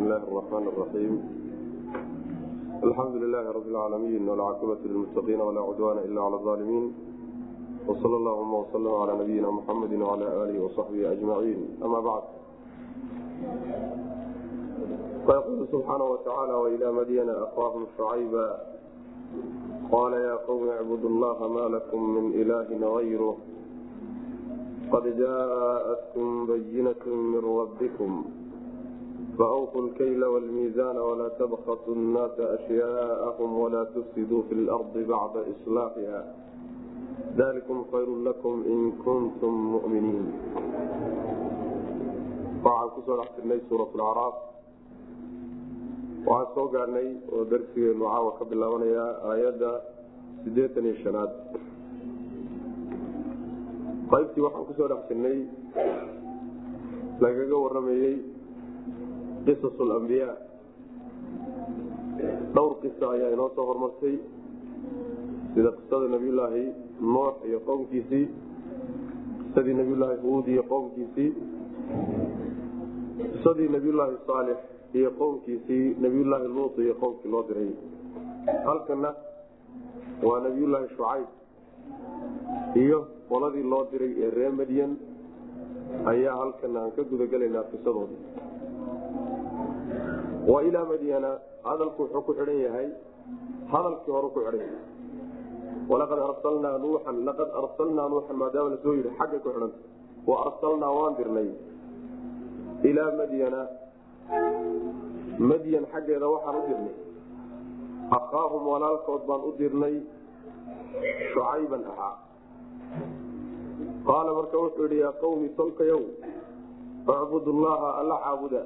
الله الرحمن الرحيم الحمد لله رب العالمين والعاقبة للمتقين ولا عدوان إلا على الظالمين وصلى اللهم وسلم على نبينا محمد وعلى آله وصحبه أجمعين أما بعد فيقول سبحانه وتعالى وإلى مدين أخاهم شعيبا قال يا قوم اعبدوا الله ما لكم من إله غيره قد جاءتكم بينة من ربكم fawqu lkayla والميزان walaa tabhasu الناس ashyaaahum walaa tufsiduu fi lardi bacda islaaxiha dalikum khayrun lakum in kuntum muminiin waxaan ku soo waxaan soo gaarnay oo darsigeenu caawa ka bilaabanayaa aayadda siddeetan iyo shanaad qaybtii waxaan ku soo dhex jirnay lagaga waramayey qisas lambiyaa dhowr qisa ayaa inoo soo hormartay sida qisada nabiyulaahi nuux iyo qowmkiisii qisadii nabiyulaahi huud iyo qowmkiisii qisadii nabiyulaahi saalix iyo qowmkiisii nabiyulaahi luut iyo qowmkii loo diray. Halkana waa nabiyulaahi shucayb iyo qoladii loo diray ee ree madyan ayaa halkana aan ka gudagelaynaa qisadoodii wa ilaa madyana hadalku wuxuu ku xidhan yahay hadalkii hore ku xidhan yahay. Walaqad arsalnaa nuuxan laqad arsalnaa nuuxan maadaama la soo yidhi xaggay ku xidhanta wa arsalnaa waan dirnay. Ilaa madyana madyan xaggeeda waxaan u dirnay. Akhaahum walaalkood baan u dirnay shucayban ahaa. Qaala marka wuxuu yidhi yaa qawmi tolkayow icbud llaha alla caabuda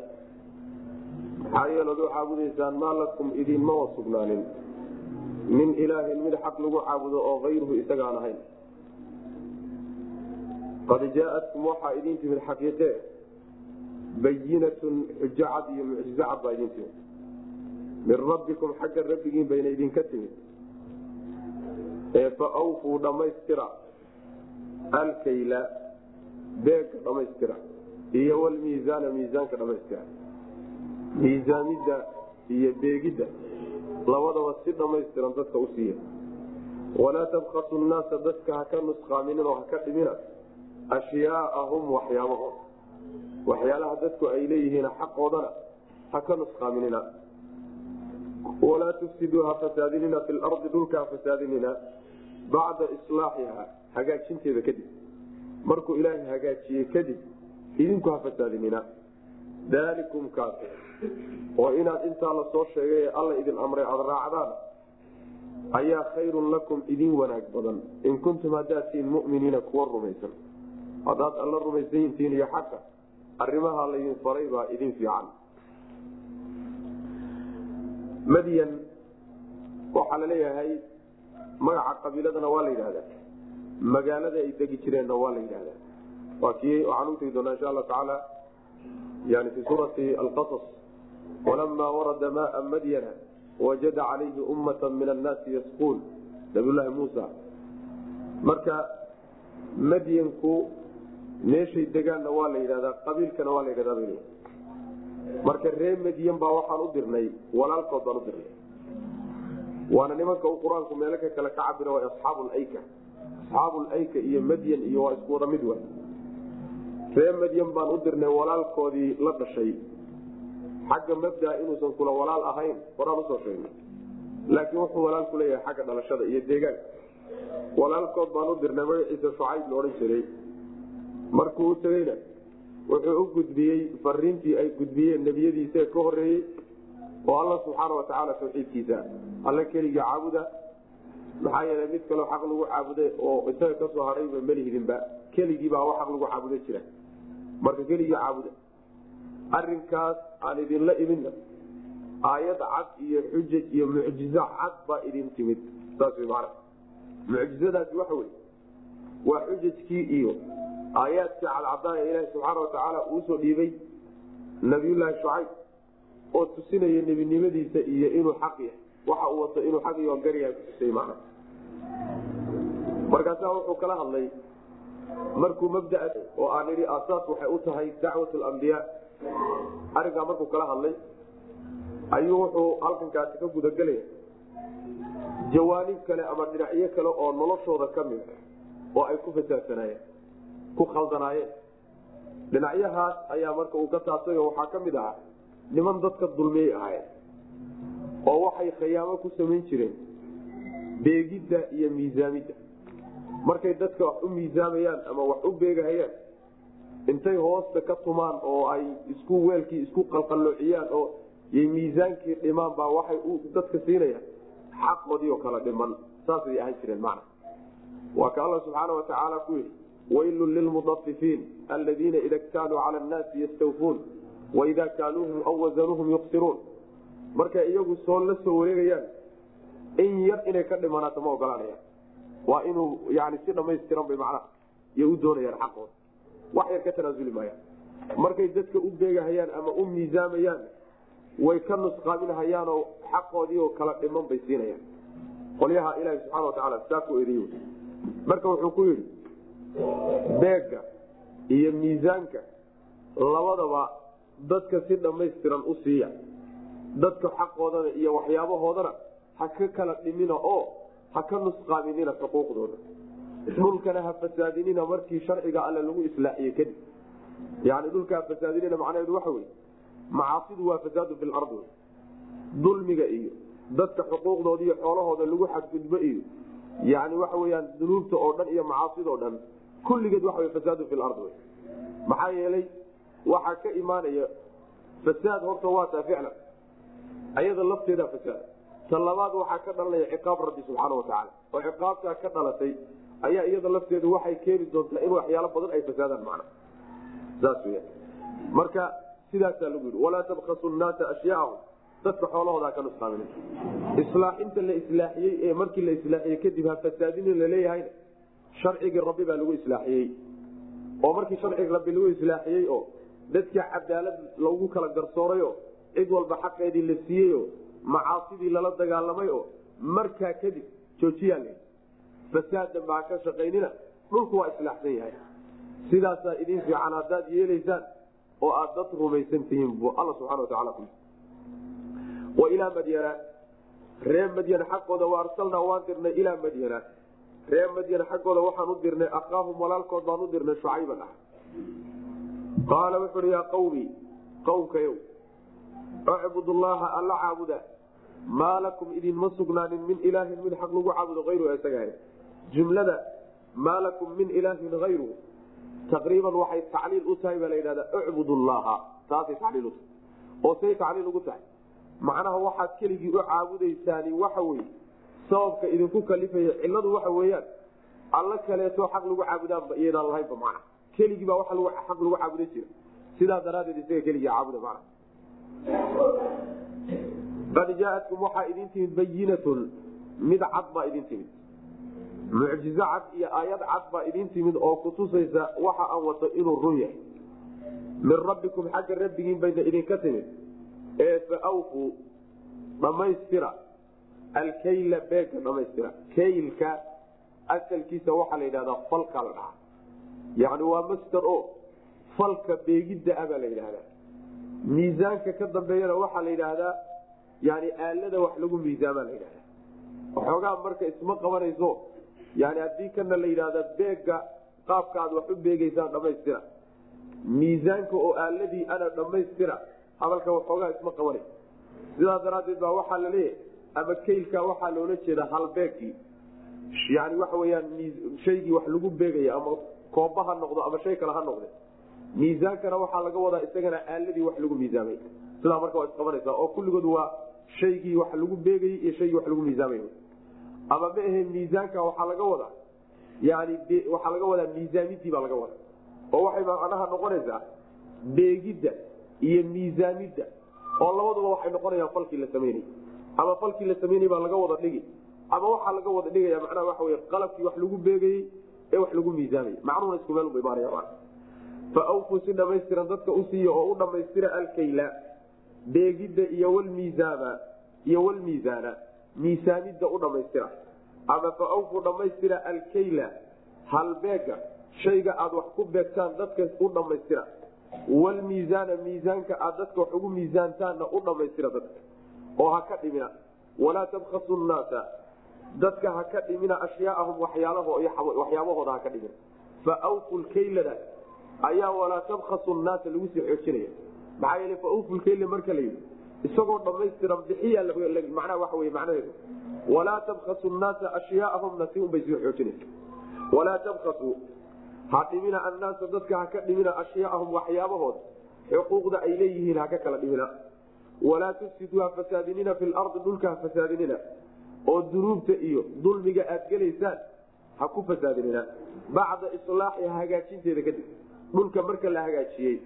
maxaa yeelood u caabudaysaan maa lakum idinmama sugnaanin? Min ilaahin mid xaq lagu caabudo oo kayruhu isagaan ahayn qad jaaatkum waxaa idin timid xaqiiqe. Bayinatun xujo cad iyo mucjizo cad baa idin timid. Min rabbikum xagga rabbigiin bayna idinka timid. Ee fa awfuu dhammaystira alkayla beegga dhammaystira iyo walmiisaana miisaanka dhammaystira miisaamidda iyo beegidda labadaba si dhammaystiran dadka u siiya. Walaa tabkasu nnaasa dadka haka nusqaaminin oo haka dhimina. Ashyaaahum waxyaabahooda waxyaalaha dadku ay leeyihiin xaqoodana haka nusqaaminina. Walaa tufsiduu ha fasaadinina fi lardi dhulka ha fasaadinina. Bacda islaaxiha hagaajinteeda kadib. Markuu ilaahay hagaajiyey kadib idinku ha fasaadinina daalikum kaas oo inaad intaa la soo sheegay ee alla idin amray aada raacdaan ayaa khayrun lakum idin wanaag badan. In kuntum haddaad tihiin muminiina kuwa rumaysan. Haddaad alla rumaysanyihiin iyo xaqa arrimaha laydin faray baa idin fiican. Madyan waxaa la leeyahay magaca qabiiladana waa la yidhahdaa magaalada ay degi jireenna waa la yidhahdaa waa kii waxaan utegi doonaa insha allahu tacaala yani fi suurati alqasas walamaa warada maaa madyana wajada calayhi ummata min annaasi yasquun nabiylahi muusa marka madyanku meeshay degaanna waa la yidhahdaa qabiilkana waa la yidhahdaa bay marka ree madyan baa waxaan u dirnay walaalkood baan u dirnay waana nimanka uu qur'aanku meelo ka kale ka cabira waa asxaabu layka asxaabu layka iyo madyan iyo waa isku wada mid wa ree madyan baan u dirnay walaalkoodii la dhashay. Xagga mabdaa inuusan kula walaal ahayn horaan u soo sheegnay. Laakiin wuxuu walaal ku leeyahay xagga dhalashada iyo deegaanka. Walaalkood baan u dirnay magaciisa shucayb la odhan jiray. Markuu u tegeyna wuxuu u gudbiyey fariintii ay gudbiyeen nebiyadiisa ka horeeyey oo alla subxaana watacaala tawxiidkiisa alla keligii caabuda. Maxaa yeelay mid kaloo xaq lagu caabuday oo isaga ka soo hadhayba melihidinba keligiibaa wax xaq lagu caabuda jira marka keligii caabuda. Arinkaas aan idinla imidna aayad cad iyo xujaj iyo mucjizo cad baa idin timid. Saas man mucjizadaasi waxa wey waa xujajkii iyo aayaadkii cadcadaan ee ilaahi subxaana watacaala uusoo dhiibay nabiyulaahi shucayb oo tusinaya nebinimadiisa iyo inuu xaq yahay. Waxa uu wato inuu xaq iyo garyahay kutusay man markaasaa wuxuu kala hadlay markuu mabdaa oo aan idhi asaas waxay u tahay dacwat lambiyaa arrinkaa markuu kala hadlay ayuu wuxuu halkankaasi ka gudagelaya jawaanib kale ama dhinacyo kale oo noloshooda ka mid oo ay ku fasaadsanaayeen ku khaldanaayeen. Dhinacyahaas ayaa marka uu ka taabtay waxaa ka mid ahaa niman dadka dulmiyey ahaayeen oo waxay khayaamo ku samayn jireen beegidda iyo miisaamidda markay dadka wax u miisaamayaan ama wax u beegahayaan intay hoosta ka tumaan oo ay isku weelkii isku qalqalloociyaan oo y miisaankii dhimaan baa waxay dadka siinayaan xaqoodii oo kala dhiman. Saasay ahaan jireen macna. Waa ka alla subxaana watacaala ku yidhi waylun lilmudafifiin aladiina ida ktaaluu cala annaasi yastawfuun waida kaaluuhum aw wasanuuhum yuksiruun markay iyagu soo la soo wareegayaan in yar inay ka dhimanaato ma ogolaanayaan waa inuu yani si dhamaystiran bay macnaha iyo u doonayaan xaqooda wax yar ka tanaasuli maayaan. Markay dadka u beegahayaan ama u miisaamayaan way ka nusqaaminahayaanoo xaqoodii oo kala dhiman bay siinayaan. Qolyaha ilaahi subxana watacaala saa ku eriy marka wuxuu ku yidhi beegga iyo miisaanka labadaba dadka si dhammaystiran u siiya. Dadka xaqoodana iyo waxyaabahoodana ha ka kala dhimina oo ha ka nusqaaminina xuquuqdooda dhulkana ha fasaadinina markii sharciga alle lagu islaaxiye kadib yani dhulka ha fasaadinina macnaheedu waxa wey macaasidu waa fasaadu fi lardi dulmiga iyo dadka xuquuqdooda iyo xoolahooda lagu xadgudbo iyo yani waxa weyaan dunuubta oo dhan iyo macaasidoo dhan kulligeed waxa fasaadu fi lardi w maxaa yeelay waxaa ka imaanaya fasaad horta waa taa ficlan ayada lafteeda fasaad ta labaad waxaa ka dhalanaya ciqaab rabbi subxaana watacaala oo ciqaabtaa ka dhalatay ayaa iyada lafteedu waxay keeni doontaa in waxyaalo badan ay fasaadaan macna. Saas weya marka sidaasaa lagu yidhi walaa tabkasu nnaasa ashyaahum dadka xoolahooda ka nusqaamin islaaxinta la islaaxiyey ee markii la islaaxiyey kadib ha fasaadinin laleeyahayna sharcigii rabbi baa lagu islaaxiyey. Oo markii sharcigi rabbi lagu islaaxiyey oo dadka cadaalad lagu kala garsoorayo cid walba xaqeedii la siiyeyoo macaasidii lala dagaalamay oo markaa kadib joojiyaa l fasaad dambe ha ka shaqaynina dhulku waa islaaxsan yahay. Sidaasaa idin fiican haddaad yeelaysaan oo aad dad rumaysan tihiin bu alla subxana wataala wa ilaa madyana ree madyan xaggooda wa arsalnaa waan dirnay ilaa madyana. Ree madyan xaggooda waxaan u dirnay akaahum walaalkood baan u dirnay shucayban ah qaala wuxu uhi yaa qawmi qowmkayow acbud llaha alla caabuda maa lakum idinma sugnaanin min ilaahin mid xaq lagu caabudo ayru isaga jumlada maa lakum min ilaahin ayru taqriiban waxay tacliil u tahay baa la yidhahdaa ucbud llaha taasay tacliil utahay oo say tacliil ugu tahay. Macnaha waxaad keligii u caabudaysaani waxa weye sababka idinku kalifaya ciladu waxa weeyaan alla kaleeto xaq lagu caabudaanba iyaydaan lahaynba macna. Keligii baa waa xaq lagu caabudan jira. Sidaa daraadeed isaga keligii caabuda macna qad jaaatkum waxaa idin timid bayinatun mid cad baa idin timid. Mucjizo cad iyo aayad cad baa idin timid oo kutusaysa waxa aan wato inuu run yahay. Min rabbikum xagga rabbigiin bayna idinka timid. Ee faawfuu dhammaystira alkayla beegka dhamaystira. Kaylka asalkiisa waxaa la yidhahdaa falka la dhahaa. Yani waa master o falka beegidda a baa la yidhahdaa. Miisaanka ka dambeeyana waxaa la yidhaahdaa yani aalada wax lagu miisaamaa la yidhahda waxoogaa marka isma qabanayso yani haddii kana la yidhahda beegga qaabka wax u beegeysaan dhamaystira. Miisaanka oo aaladii ana dhamaystira hadalka waxoogaa isma qabanay sidaa daraaddeed baa waxaa la ama kaylka waxaa loola jeeda halbeegkii yani waxa weyaan shaygii wax lagu beegaya ama kooba ha noqdo ama shay kale ha noqde miisaankana waxaa laga wadaa isagana aaladii wax lagu miisaamay sidaa marka waa isqabanaysa oo kulligood waa shaygii wax lagu beegayey iyo shaygii wax lagu miisaamay. Ama ma ahe miisaanka waxaa laga wadaa? Yani waxaa laga wadaa miisaamidii baa laga wadaa. Oo waxay macnaha noqonaysaa beegidda iyo miisaamidda. Oo labaduba waxay noqonayaan falkii la samaynay ama falkii la samaynay baa laga wada dhigi. Ama waxaa laga wada dhigaya macnaha waxa wey qalabkii wax lagu beegayey ee wax lagu miisaamayy macnuhuna isku meel ba imaanaya faawfuu si dhamaystiran dadka u oo u dhammaystira alkayla beegidda iyo wlmiisaama iyo wlmiisaana miisaamidda u dhammaystira ama faawfuu dhammaystira alkayla halbeega shayga aad wax ku beegtaan dadka u dhammaystira wlmiisaana miisaanka aad dadka wax ugu miisaantaanna u dhammaystira dadka. Oo ha ka dhimina. Walaa tabkasu nnaasa dadka ha ka dhimina ashyaaahum waxyaabahooda ha ka dhimina. Faawfu lkaylada ayaa walaa tabkasu nnaasa lagu sii xoojinaya maxaa yeele faawfu lkayla marka la yidhi isagoo dhammaystiran bixiya macnaha waxa wey macnaheedu walaa tabkasu nnaasa ashyaaahumna si unbay sii xoojinaysa walaa tabkasu ha dhimina annaasa dadka ha ka dhimina ashyaaahum waxyaabahooda xuquuqda ay leeyihiin ha ka kala dhimina walaa tufsiduu ha fasaadinina fi lardi dhulka ha fasaadinina. Oo dunuubta iyo dulmiga aad gelaysaan ha ku fasaadinina. Bacda islaaxi hagaajinteeda kadib dhulka marka la hagaajiyey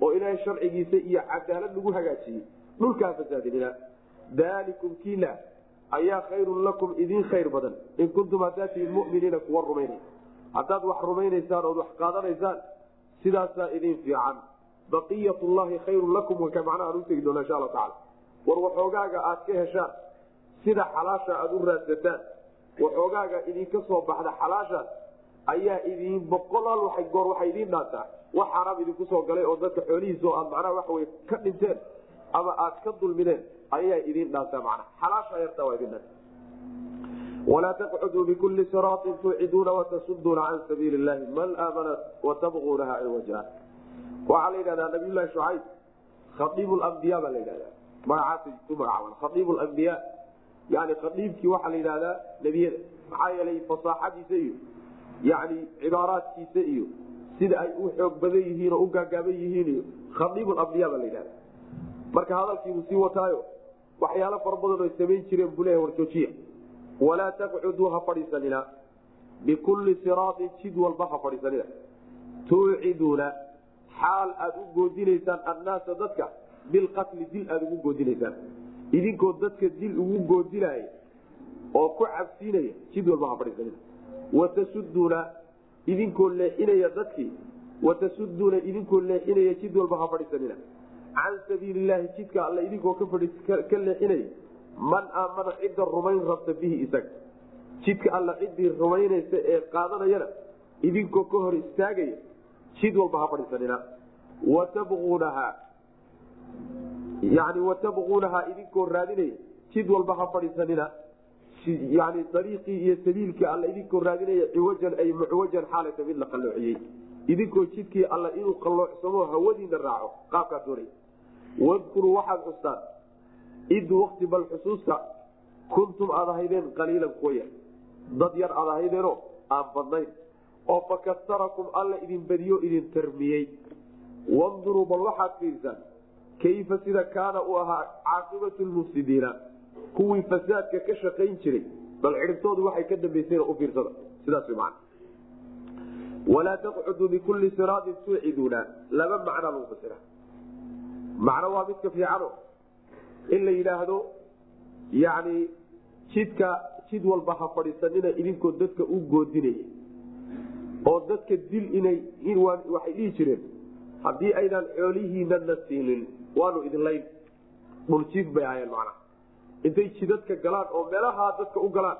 oo ilaahay sharcigiisa iyo cadaalad lagu hagaajiyey dhulka ha fasaadinina. Daalikum kiila ayaa khayrun lakum idiin khayr badan. In kuntum haddaad tihiin muminiina kuwa rumaynay haddaad wax rumaynaysaan ood wax qaadanaysaan sidaasaa idin fiican. Baqiyat llahi khayrun lakum waka macnaha aan utegi doona insha alla tacala war waxoogaaga aad ka heshaan sida xalaasha aad u raadsataan waxoogaaga idinka soo baxda xalaashaas ayaa idin boqolaal waa goor waxay idiin dhaantaa wax xaraam idinku soo galay oo dadka xoolihiisa oo aad macnaha waxa wey ka dhinteen ama aad ka dulmideen ayaa idiin dhaantaa macnaha. Xalaasha yartaa waa idin dhaanta walaa taqcuduu bikulli siraatin tuuciduuna watasuduuna can sabiili llahi man aamana watabquunaha ciwaja waxaa la yidhahdaa nabiylahi shucayb khaiib lambiya baa la yidhahdaa. Magacaas ku magacaaban khaiib lambiya yani khaiibkii waxaa la yidhahdaa nebiyada. Maxaa yeelay fasaaxadiisa iyo yani cibaaraadkiisa iyo sida ay u xoog badan yihiin oo u gaagaaban yihiin iyo khaiib lambiya baa la yidhahda marka hadalkiibuu sii wataayo waxyaalo fara badan oy samayn jireen buu leeyahay warjoojiya. Walaa taqcuduu ha fadhiisanina bikulli siraatin jid walba ha fadhiisanina tuuciduuna xaal aad u goodinaysaan annaasa dadka bilqatli dil aad ugu goodinaysaan. Idinkoo dadka dil ugu goodinaya oo ku cabsiinaya jid walba ha fadhiisanina watasuduuna idinkoo leexinaya dadkii watasuduuna idinkoo leexinaya jid walba ha fadhiisanina can sabiili llahi jidka alla idinkoo ka leexinaya man aamana cidda rumayn rabta bihi isaga jidka alla ciddii rumaynaysa ee qaadanayana idinkoo ka hor istaagaya jid walba ha fadhiisanina watabquunaha yani watabquunahaa idinkoo raadinaya jid walba ha fadhiisanina yani dariiqii iyo sabiilkii alla idinkoo raadinaya ciwajan ay mucwajan xaalata mid la qalloociyey. Idinkoo jidkii alla inuu qalloocsamo hawadiina raaco qaabkaa doonay. Wadkuruu waxaad xustaan id wakti bal xusuusta kuntum aad ahaydeen qaliilan kuwa yar. Dad yar aad ahaydeenoo aan badnayn. Oo fakastarakum alla idin badiyo idin tarmiyey. Wanduruu bal waxaad fiirsaan kayfa sida kaana uu ahaa caaqibatu lmufsidiina kuwii fasaadka ka shaqayn jiray bal cidhibtoodu waxay ka dambaysayna u fiirsada. Sidaas w man walaa taqcuduu bikulli siraatin tuuciduuna laba macnaa lagu fasira. Macno waa midka fiicano. In la yidhaahdo yani jidka jid walba ha fadhiisanina idinkoo dadka u goodinaya oo dadka dil inay waxay dhihi jireen haddii aydaan xoolihiinana siinin waanu idinlayn dhuljiif bay ahayeen macnaha intay jidadka galaan oo meelahaa dadka u galaan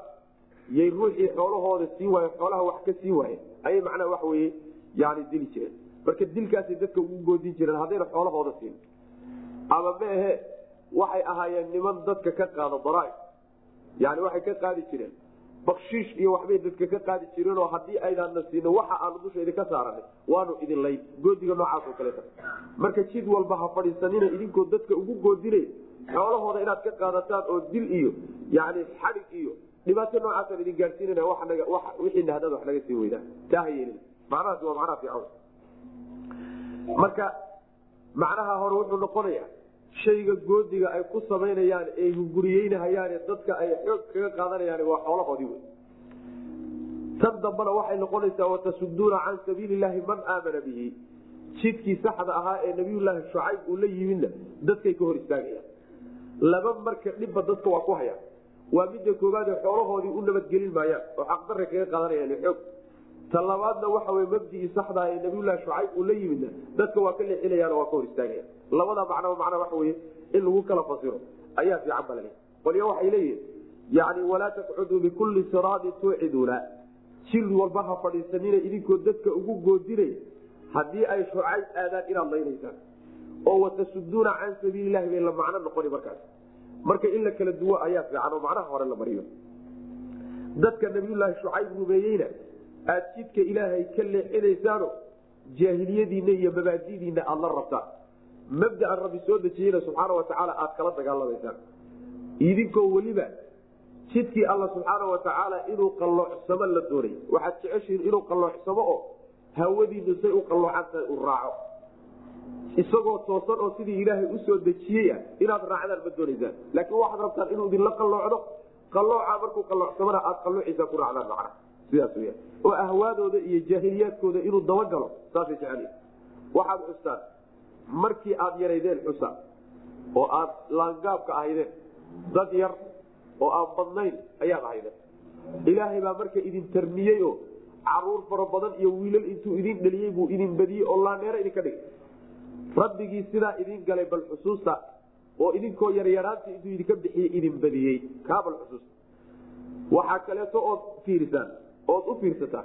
yay ruuxii xoolahooda siin waaye xoolaha wax ka siin waaye ayay macnaha wax weye yani dili jireen. Marka dilkaasay dadka ugu goodin jireen haddayna xoolahooda siin. Ama meehe waxay ahaayeen niman dadka ka qaada daraaib yani waxay ka qaadi jireen. Bakshiish iyo waxbay dadka ka qaadi jireenoo haddii aynaana siino waxa aanu dusha idinka saaranay waanu idin layn. Goodiga noocaas oo kaleeta marka jid walba ha fadhiisanina idinkoo dadka ugu goodinay xoolahooda inaad ka qaadataan oo dil iyo yani xadig iyo dhibaato noocaasaan idin gaadsiinana wixiina haddaad wax naga sii weydaan. Taa ha yeelin. Waa macnaha fiican marka macnaha hore wuxuu noqonayaa shayga goodiga ay ku samaynayaan ee hunguriyeynahayaan dadka ay xoog kaga qaadanayaan waa xoolahoodii wey tan dambana waxay noqonaysaa watasuduuna can sabiili llaahi man aamana bihi. Jidkii saxda ahaa ee nabiyulaahi shucayb uu la yimidna dadkay ka hor istaagayaan laba marka dhibba dadka waa ku hayaan. Waa midda koobaade xoolahoodii u nabadgelin maayaan oo xaqdarra kaga qaadanayaan xoog. Ta labaadna waxa wey mabdii saxdaa ee nabiyulahi shucayb uu la yimidna dadka waa ka leexinayaan waa ka hor istaagaya labada macnaba macnaa waxa wey in lagu kala fasiro ayaa fiican ba laleeyahy qolyo waxay leeyihiin yani walaa taqcuduu bikulli siraadin tuuciduuna jil walba ha fadhiisanina idinkoo dadka ugu goodinay haddii ay shucayb aadaan inaad laynaysaan oo watasuduuna can sabiililahi bay la macno noqoni markaas. Marka in la kala duwo ayaa fiican oo macnaha hore la mariyo. Dadka nabiyulaahi shucayb rumeeyeyna aad jidka ilaahay ka leexinaysaano jaahiliyadiinna iyo mabaadidiinna aada la rabtaan mabdaan rabbi soo dejiyeyna subxaana watacaala aad kala dagaalamaysaan idinkoo weliba jidkii alla subxaana watacaala inuu qalloocsamo la doonay. Waxaad jeceshihiin inuu qalloocsamo oo hawadiinu say u qalloocantahay u raaco isagoo toosan oo sidii ilaahay u soo dejiyey ah inaad raacdaan ma doonaysaan. Laakiin waxaad rabtaan inuu idinla qalloocdo. Qallooca markuu qalloocsamana aad qalloociisa ku raacdaan macna. Sidaas weya oo ahwaadooda iyo jaahiliyaadkooda inuu dabagalo saasay jecel waxaad xustaan markii aad yaraydeen xusa oo aad laangaabka ahaydeen dad yar oo aan badnayn ayaad ahaydeen. Ilaahay baa marka idin tarmiyey oo carruur fara badan iyo wiilal intuu idin dheliyey buu idin badiyey oo laaneero idinka dhigay rabbigii sidaa idin galay bal xusuusta oo idinkoo yaryaraanta intuu idinka bixiyey idin badiyey. Kaa bal xusuusta. Waxaa kaleeto ood fiirisaan ood u fiirsataan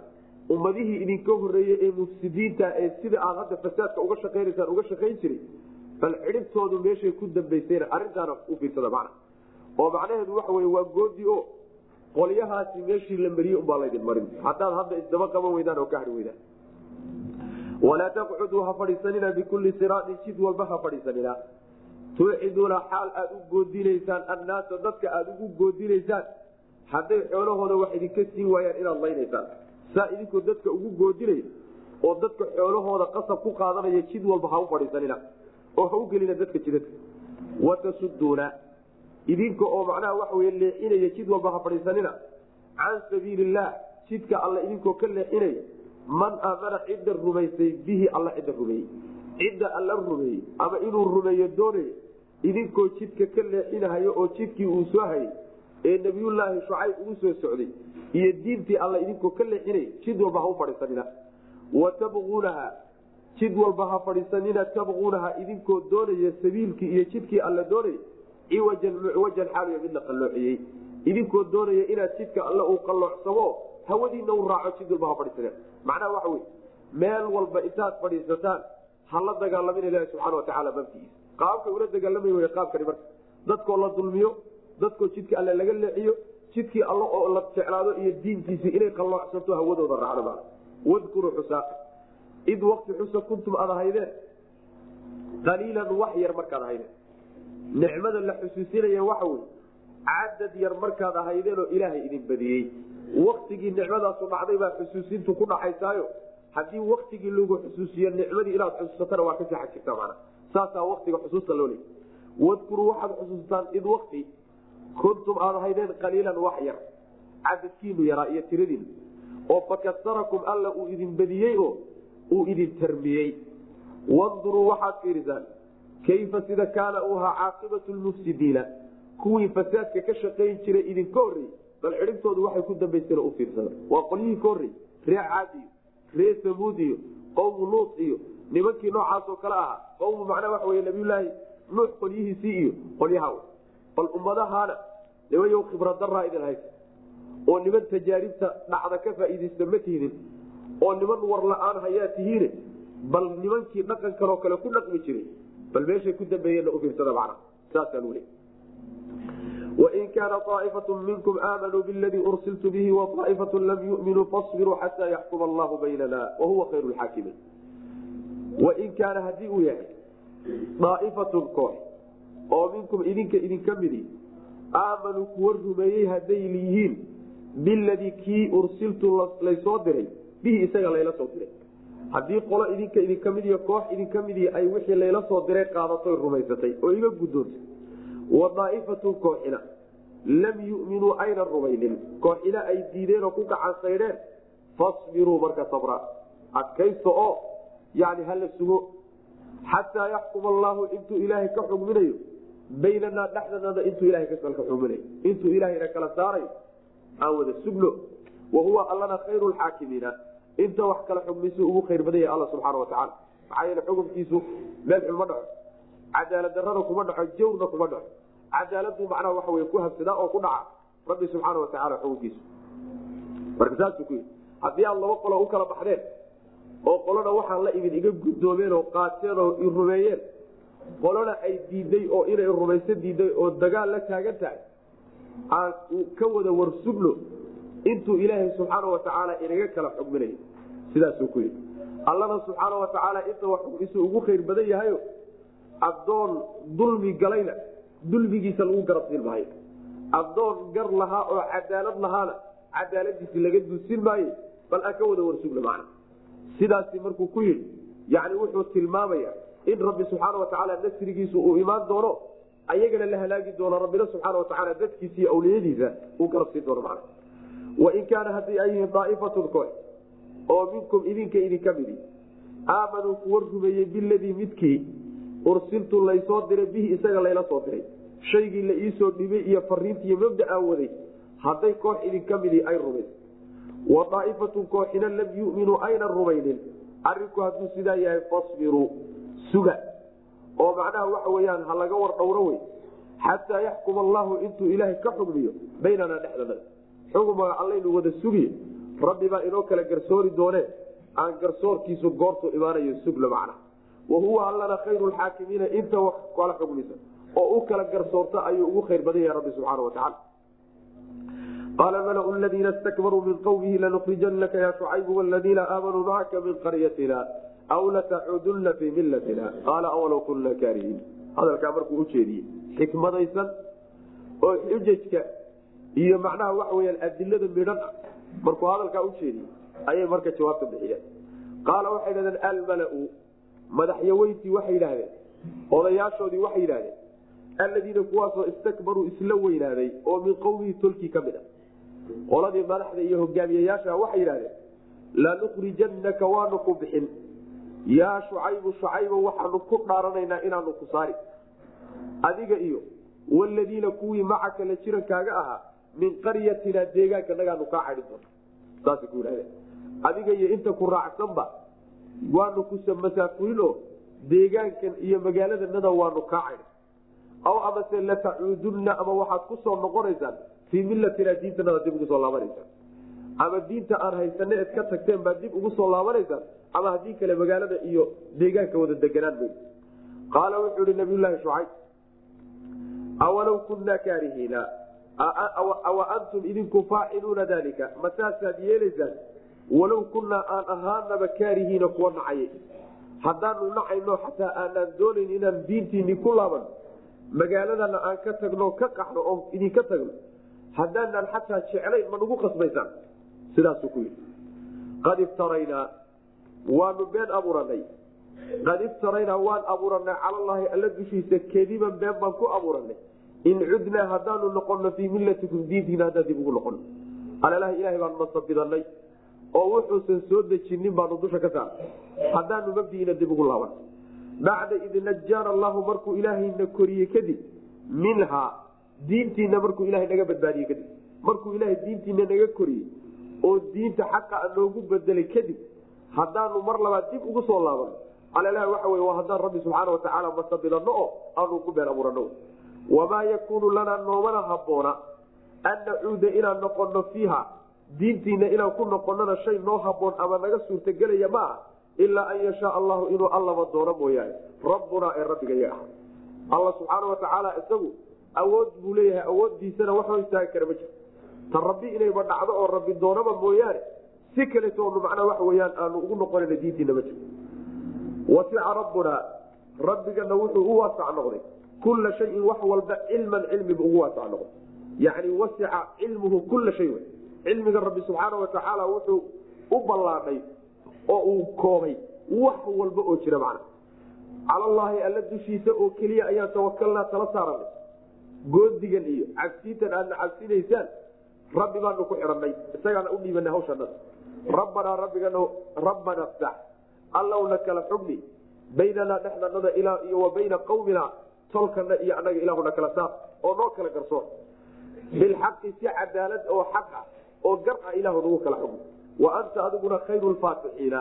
ummadihii idinka horeeyey ee mufsidiinta ee sida aad hadda fasaadka uga shaqaynaysaan uga shaqayn jiray bal cidhibtoodu meeshay ku dambaysayna arrintaana u fiirsada macna. Oo macnaheedu waxa wey waa goodi o qolyahaasi meeshii la mariyey umbaa laydin marin. Haddaad hadda isdaba qaban weydaan oo ka hari weydaan walaa taqcuduu ha fadhiisanina bikulli siraatin jid walba ha fadhiisanina tuuciduuna xaal aad u goodinaysaan annaasa dadka aad ugu goodinaysaan hadday xoolahooda wax idinka siin waayaan inaad laynaysaan saa idinkoo dadka ugu goodinaya oo dadka xoolahooda qasab ku qaadanaya jid walba ha u fadhiisanina oo ha u gelina dadka jidadka watasuduuna idinka oo macnaha waxa wey leexinaya jid walba ha fadhiisanina can sabiilillaah jidka alla idinkoo ka leexinaya man aamana cidda rumaysay bihi alla cidda rumeeyey. Cidda alla rumeeyey ama inuu rumeeyo doonayo idinkoo jidka ka leexinahayo oo jidkii uu soo hayay ee nabiyullaahi shucayb ugu soo socday iyo diintii alla idinkoo ka leexinaya jid walba ha u fadhiisanina. Wa tabquunaha jid walba ha fadhiisanina tabquunaha idinkoo doonaya sabiilkii iyo jidkii alla doonaya ciwajan mucwajan xaaliyo mid la qalloociyey. Idinkoo doonaya inaad jidka alle uu qalloocsamo hawadiina u raaco jid walba ha fadhiisana macnaha waxa wey meel walba intaad fadhiisataan ha la dagaalamin ilahi subxana watacaala mabkiisa qaabkay ula dagaalamay wey qaabkani marka dadkoo la dulmiyo dadkoo jidka alle laga leexiyo jidkii alle oo la jeclaado iyo diintiisii inay qalloocsanto hawadooda raacdo maa wadkuruu xusaa id wakti xusa kuntum aad ahaydeen qaliilan wax yar markaad ahaydeen. Nicmada la xusuusinaya waxa wey cadad yar markaad ahaydeen oo ilaahay idin badiyey waktigii nicmadaasu dhacday baa xusuusintu ku dhaxaysaayo. Haddii waktigii lagu xusuusiyo nicmadii inaad xusuusatana waa ka sii xag jirta mana saasaa waktiga xusuusta loo leey wadkuruu waxaad xusuustaan id wakti kuntum aad ahaydeen qaliilan wax yar. Cadadkiinu yaraa iyo tiradiinu oo fakasarakum alla uu idin badiyey oo uu idin tarmiyey. Wanduruu waxaad fiirisaan. Kayfa sida kaana uu ahaa caaqibatu lmufsidiina? Kuwii fasaadka ka shaqayn jiray idinka horreeyey bal cidhibtoodu waxay ku dambayseen u fiirsada waa qolyihii ka horreeyey ree caad iyo ree samuud iyo qowmu luut iyo nimankii noocaasoo kale ahaa. Qowmu macnaa waxa wey nabiyulaahi nuux qolyihiisii iyo qolyaha bal ummadahaana nimayow khibradaraa idin haysa. Oo niman tajaaribta dhacda ka faa'iidaysta ma tihidin oo niman war la'aan hayaa tihiine. Bal nimankii dhaqankanoo kale ku dhaqmi jiray. Bal meeshay ku dambeeyeenna u fiirsada macnaha. Saasaa luu leey wain kaana aaifatu minkum aamanuu biladii ursiltu bihi waaaifatu lam yuminuu fasbiruu xataa yaxkuma allahu baynana wahuwa khayru lxaakimiin wain kaana haddii uu yahay aa'ifatun koox oo minkum idinka idinka midi aamanuu kuwa rumeeyey hadday yihiin biladii kii ursiltu laysoo diray bihi isaga layla soo diray haddii qolo idinka idinka mid iyo koox idinka midi ay wixii layla soo diray qaadatoy rumaysatay oo iga guddoontay wa daa'ifatun kooxina. Lam yuminuu aynan rumaynin. Kooxina ay diideen oo ku gacansaydheen fasbiruu marka sabra. Adkaysta oo yani hala sugo. Xataa yaxkuma allaahu intuu ilaahay ka xugminayo baynanaa dhexdanada intuu ilahay ka xugminayo. Intuu ilaahayna kala saarayo aan wada sugno. Wahuwa allana khayru lxaakimiina inta wax kala xugmisu ugu khayr badan yahay alla subxaana watacaala maxaa yeele xukumkiisu meel xun ma dhaco cadaalad darana kuma dhaco jawrna kuma dhaco. Cadaaladu macnaha waxa wey ku habsadaa oo ku dhaca rabbi subxaana watacaala xukunkiisu marka saasuu ku yii haddii aad laba qolo u kala baxdeen oo qolona waxaan la imid iga guddoomeen oo qaateen oo i rumeeyeen qolona ay diiday oo inay rumayso diiday oo dagaal la taagan tahay aan ka wada warsugno intuu ilaahay subxaana watacaala inaga kala xugminayo sidaasuu ku yidhi. Allana subxaana watacaala inta wax xugmisu ugu khayr badan yahayo addoon dulmi galayna dulmigiisa lagu garabsiin maayo. Addoon gar lahaa oo cadaalad lahaana cadaaladiisi laga duusin maayo bal aan ka wada warsugno macna. Sidaasi markuu ku yidhi yani wuxuu tilmaamaya in rabbi subxaana watacaala nasrigiisu uu imaan doono ayagana la halaagi doono rabbina subxaana watacaala dadkiisa iyo awliyadiisa uu garabsiin doono macna. Wain kaana haddii ay yihiin daa'ifatun koox oo minkum idinka idinka midi aamanuu kuwa rumeeyey biladii midkii ursiltu laysoo diray bihi isaga layla soo diray. Shaygii la iisoo dhibay iyo fariintiiyo mabdaa waday hadday koox idinka midii ay rumays wa daa'ifatun kooxina lam yuminuu aynan rumaynin. Arinku hadduu sidaa yahay fasbiruu suga. Oo macnaha waxa weyaan ha laga war dhowro wey xataa yaxkuma allahu intuu ilaahay ka xugmiyo baynanaa dhexdanada xugumaga allaynu wada sugiye rabbi baa inoo kala garsoori doonee aan garsoorkiisu goortuu imaanayo sugno macna wa huwa allana khayru lxaakimiina inta wax kala xugmisa oo u kala garsoorta ayuu ugu khayr badan yahay rabbi subxaana watacaala qaala malau ladiina stakbaruu min qawmihi lanukhrijanaka ya shucaybu waladiina aamanuu macaka min qaryatina aw latacuudunna fii millatina qaala awalow kunna kaarihiin hadalkaa markuu ujeediyey xikmadaysan oo xujajka iyo macnaha waxa weyaan adilada midhan ah markuu hadalkaa ujeediyey ayay marka jawaabta bixiyeen qaala waxay dhahdeen almalau madaxyaweyntii waxay yidhaahdeen odayaashoodii waxay yidhahdeen alladiina kuwaasoo istakbaruu isla weynaaday oo min qowmihi tolkii ka mid a qoladii madaxda iyo hogaamiyayaasha waxay yidhahdeen lanukhrijannaka waanu ku bixin. Yaa shucaybu shucaybo waxaanu ku dhaaranaynaa inaanu ku saari. Adiga iyo waladiina kuwii macaka la jirankaaga ahaa min qaryatina deegaanka nagaanu kaa cadhin doona saasay ku yidhahdeen adiga iyo inta ku raacsanba waanu ku masaafurin oo deegaankan iyo magaaladanada waanu kaa aw amase latacuudunna ama waxaad ku soo noqonaysaan fii millatina diintanada dib ugu soo laabanaysaan. Ama diinta aan haysane ed ka tagteen baad dib ugu soo laabanaysaan ama haddii kale magaalada iyo deegaanka wada deganaan may qaala wuxuu ihi nabiyulaahi shucayb awalow kunaa kaarihiina? Awa antum idinku faaciluuna dalika ma yeelaysaan walow kunaa aan ahaanaba kaarihiina kuwa nacayay haddaanu nacayno xataa aanaan doonayn inaan diintiini ku laaban magaaladana aan ka tagno ka qaxno oo idinka tagno haddaanaan xataa jeclayn ma nagu qasbaysaan sidaasuu ku yidhi. Qad iftaraynaa waanu been abuuranay qad iftaraynaa waan abuuranay calallaahi alla dushiisa kediban been baan ku abuuranay in cudnaa haddaanu noqono fii millatikum diintiina haddaan dib ugu noqono alalaha ilahay baanu nasabidanay oo wuxuusan soo dejinin baanu dusha ka saarnay haddaanu mabdiina dib ugu laaban. Bacda id najaana allahu markuu ilaahayna koriyey kadib minhaa diintiina markuu ilahay naga badbaadiyey kadib. Markuu ilaahay diintiina naga koriyey oo diinta xaqa noogu bedelay kadib haddaanu mar labaad dib ugu soo laaban. Alalaha waxa wey waa haddaan rabbi subxaana watacaala masabidano oo aanu ku been abuurano. Wamaa yakuunu lanaa noomana habboona an nacuuda inaan noqono fiiha diintiina inaan ku noqonana shay noo haboon ama naga suurtagelaya ma aha ilaa an yashaa allahu inuu allaba doono mooyaane. Rabbunaa ee rabbigayo ah alla subxaana watacaala isagu awood buu leeyahay awooddiisana waxba istaagi kara ma jiro ta rabbi inayba dhacdo oo rabbi doonaba mooyaane si kaletoonu macnaa waxa weyaan aanu ugu noqonayna diintiina ma jiro wasica rabbunaa rabbigana wuxuu u waasac noqday. Kulla shayin wax walba cilman cilmiba ugu waasac noqday. Yani wasica cilmuhu kulla shay cilmiga rabbi subxaana watacaala wuxuu u ballaadhay oo uu koobay wax walba oo jira macna. Calallaahi alla dushiisa oo keliya ayaan tawakalnaa tala saaranay. Goodigan iyo cabsiintan aadna cabsinaysaan rabbi baanu ku xidhanay isagaana u dhiibanay hawshanada rabbanaa rabbigana rabbana ftax allowna kala xugni. Baynanaa dhexdanada ilaa iyo wa bayna qawmina tolkana iyo annaga ilaahuna kala saar. Oo noo kala garsoon. Bilxaqi si cadaalad oo xaq ah oo gar ah ilaahu nagu kala xugni wa anta adiguna khayru lfaatixiina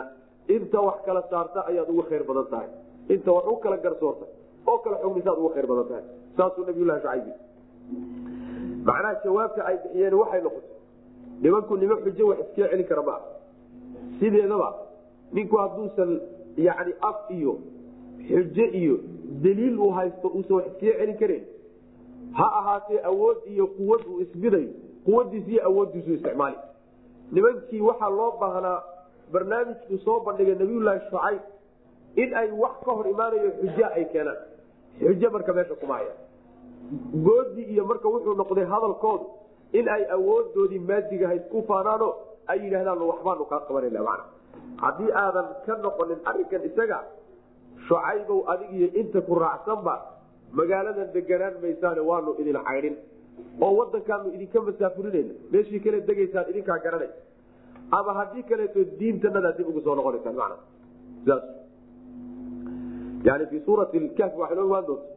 inta wax kala saarta ayaad ugu khayr badan tahay. Inta wax u kala garsoorta oo kala xugnisaad ugu khayr badan tahay. Saasuu nabiyulahi shucayb macnaha jawaabta ay bixiyeen waxay noqotay. Nimanku nima xujo wax iskaga celin kara maa sideedaba ninku hadduusan yani af iyo xujo iyo daliil uu haysto uusan wax iskaga celin karin ha ahaatee awood iyo quwad uu isbidayo quwadiis iyo awooddiisu isticmaali. Nimankii waxaa loo baahnaa barnaamijkuu soo bandhigay nabiyullaahi shucayb in ay wax ka hor imaanayo xujo ay keenaan. Xujo marka meesha kuma goodi iyo marka wuxuu noqday hadalkoodu in ay awoodoodii maadigahayd ku faanaano ay yidhahdaan waxbaanu kaa qabanana mana haddii aadan ka noqonin arrinkan isaga shucaybow adig iyo inta ku raacsanba magaaladan deganaan maysaane waanu idin caydhin oo wadankaanu idinka masaafurinayna meeshii kale degaysaan idinkaa garanay. Ama haddii kaleeto diintanada dib ugu soo noqonaysaan mana saas yani fii suurati lkahf waxay noo imaan doonta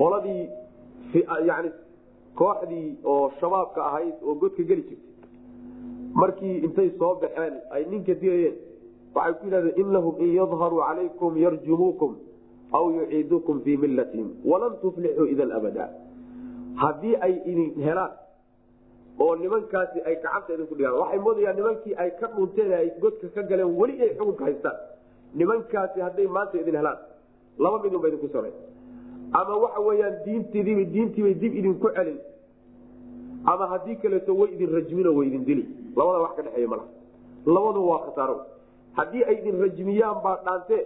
qoladii yani kooxdii oo shabaabka ahayd oo godka geli jirtay markii intay soo baxeen ay ninka dilayeen waxay ku yidhahdeen inahum in yadharuu calaykum yarjumuukum aw yuciidukum fii millatihim walan tuflixuu idan abada haddii ay idin helaan oo nimankaasi ay gacanta idinku dhigaan waxay moodayaan nimankii ay ka dhunteen ay godka ka galeen weli ay xukunka haystaan. Nimankaasi hadday maanta idin helaan laba midun ba idinku samay ama waxa weyaan diintdiib diintiibay dib idinku celin. Ama haddii kaleeto way idin rajmino way idin dili labada wax ka dhexeeya malaha labadu waa khasaaro. Haddii ay idin rajmiyaan baa dhaante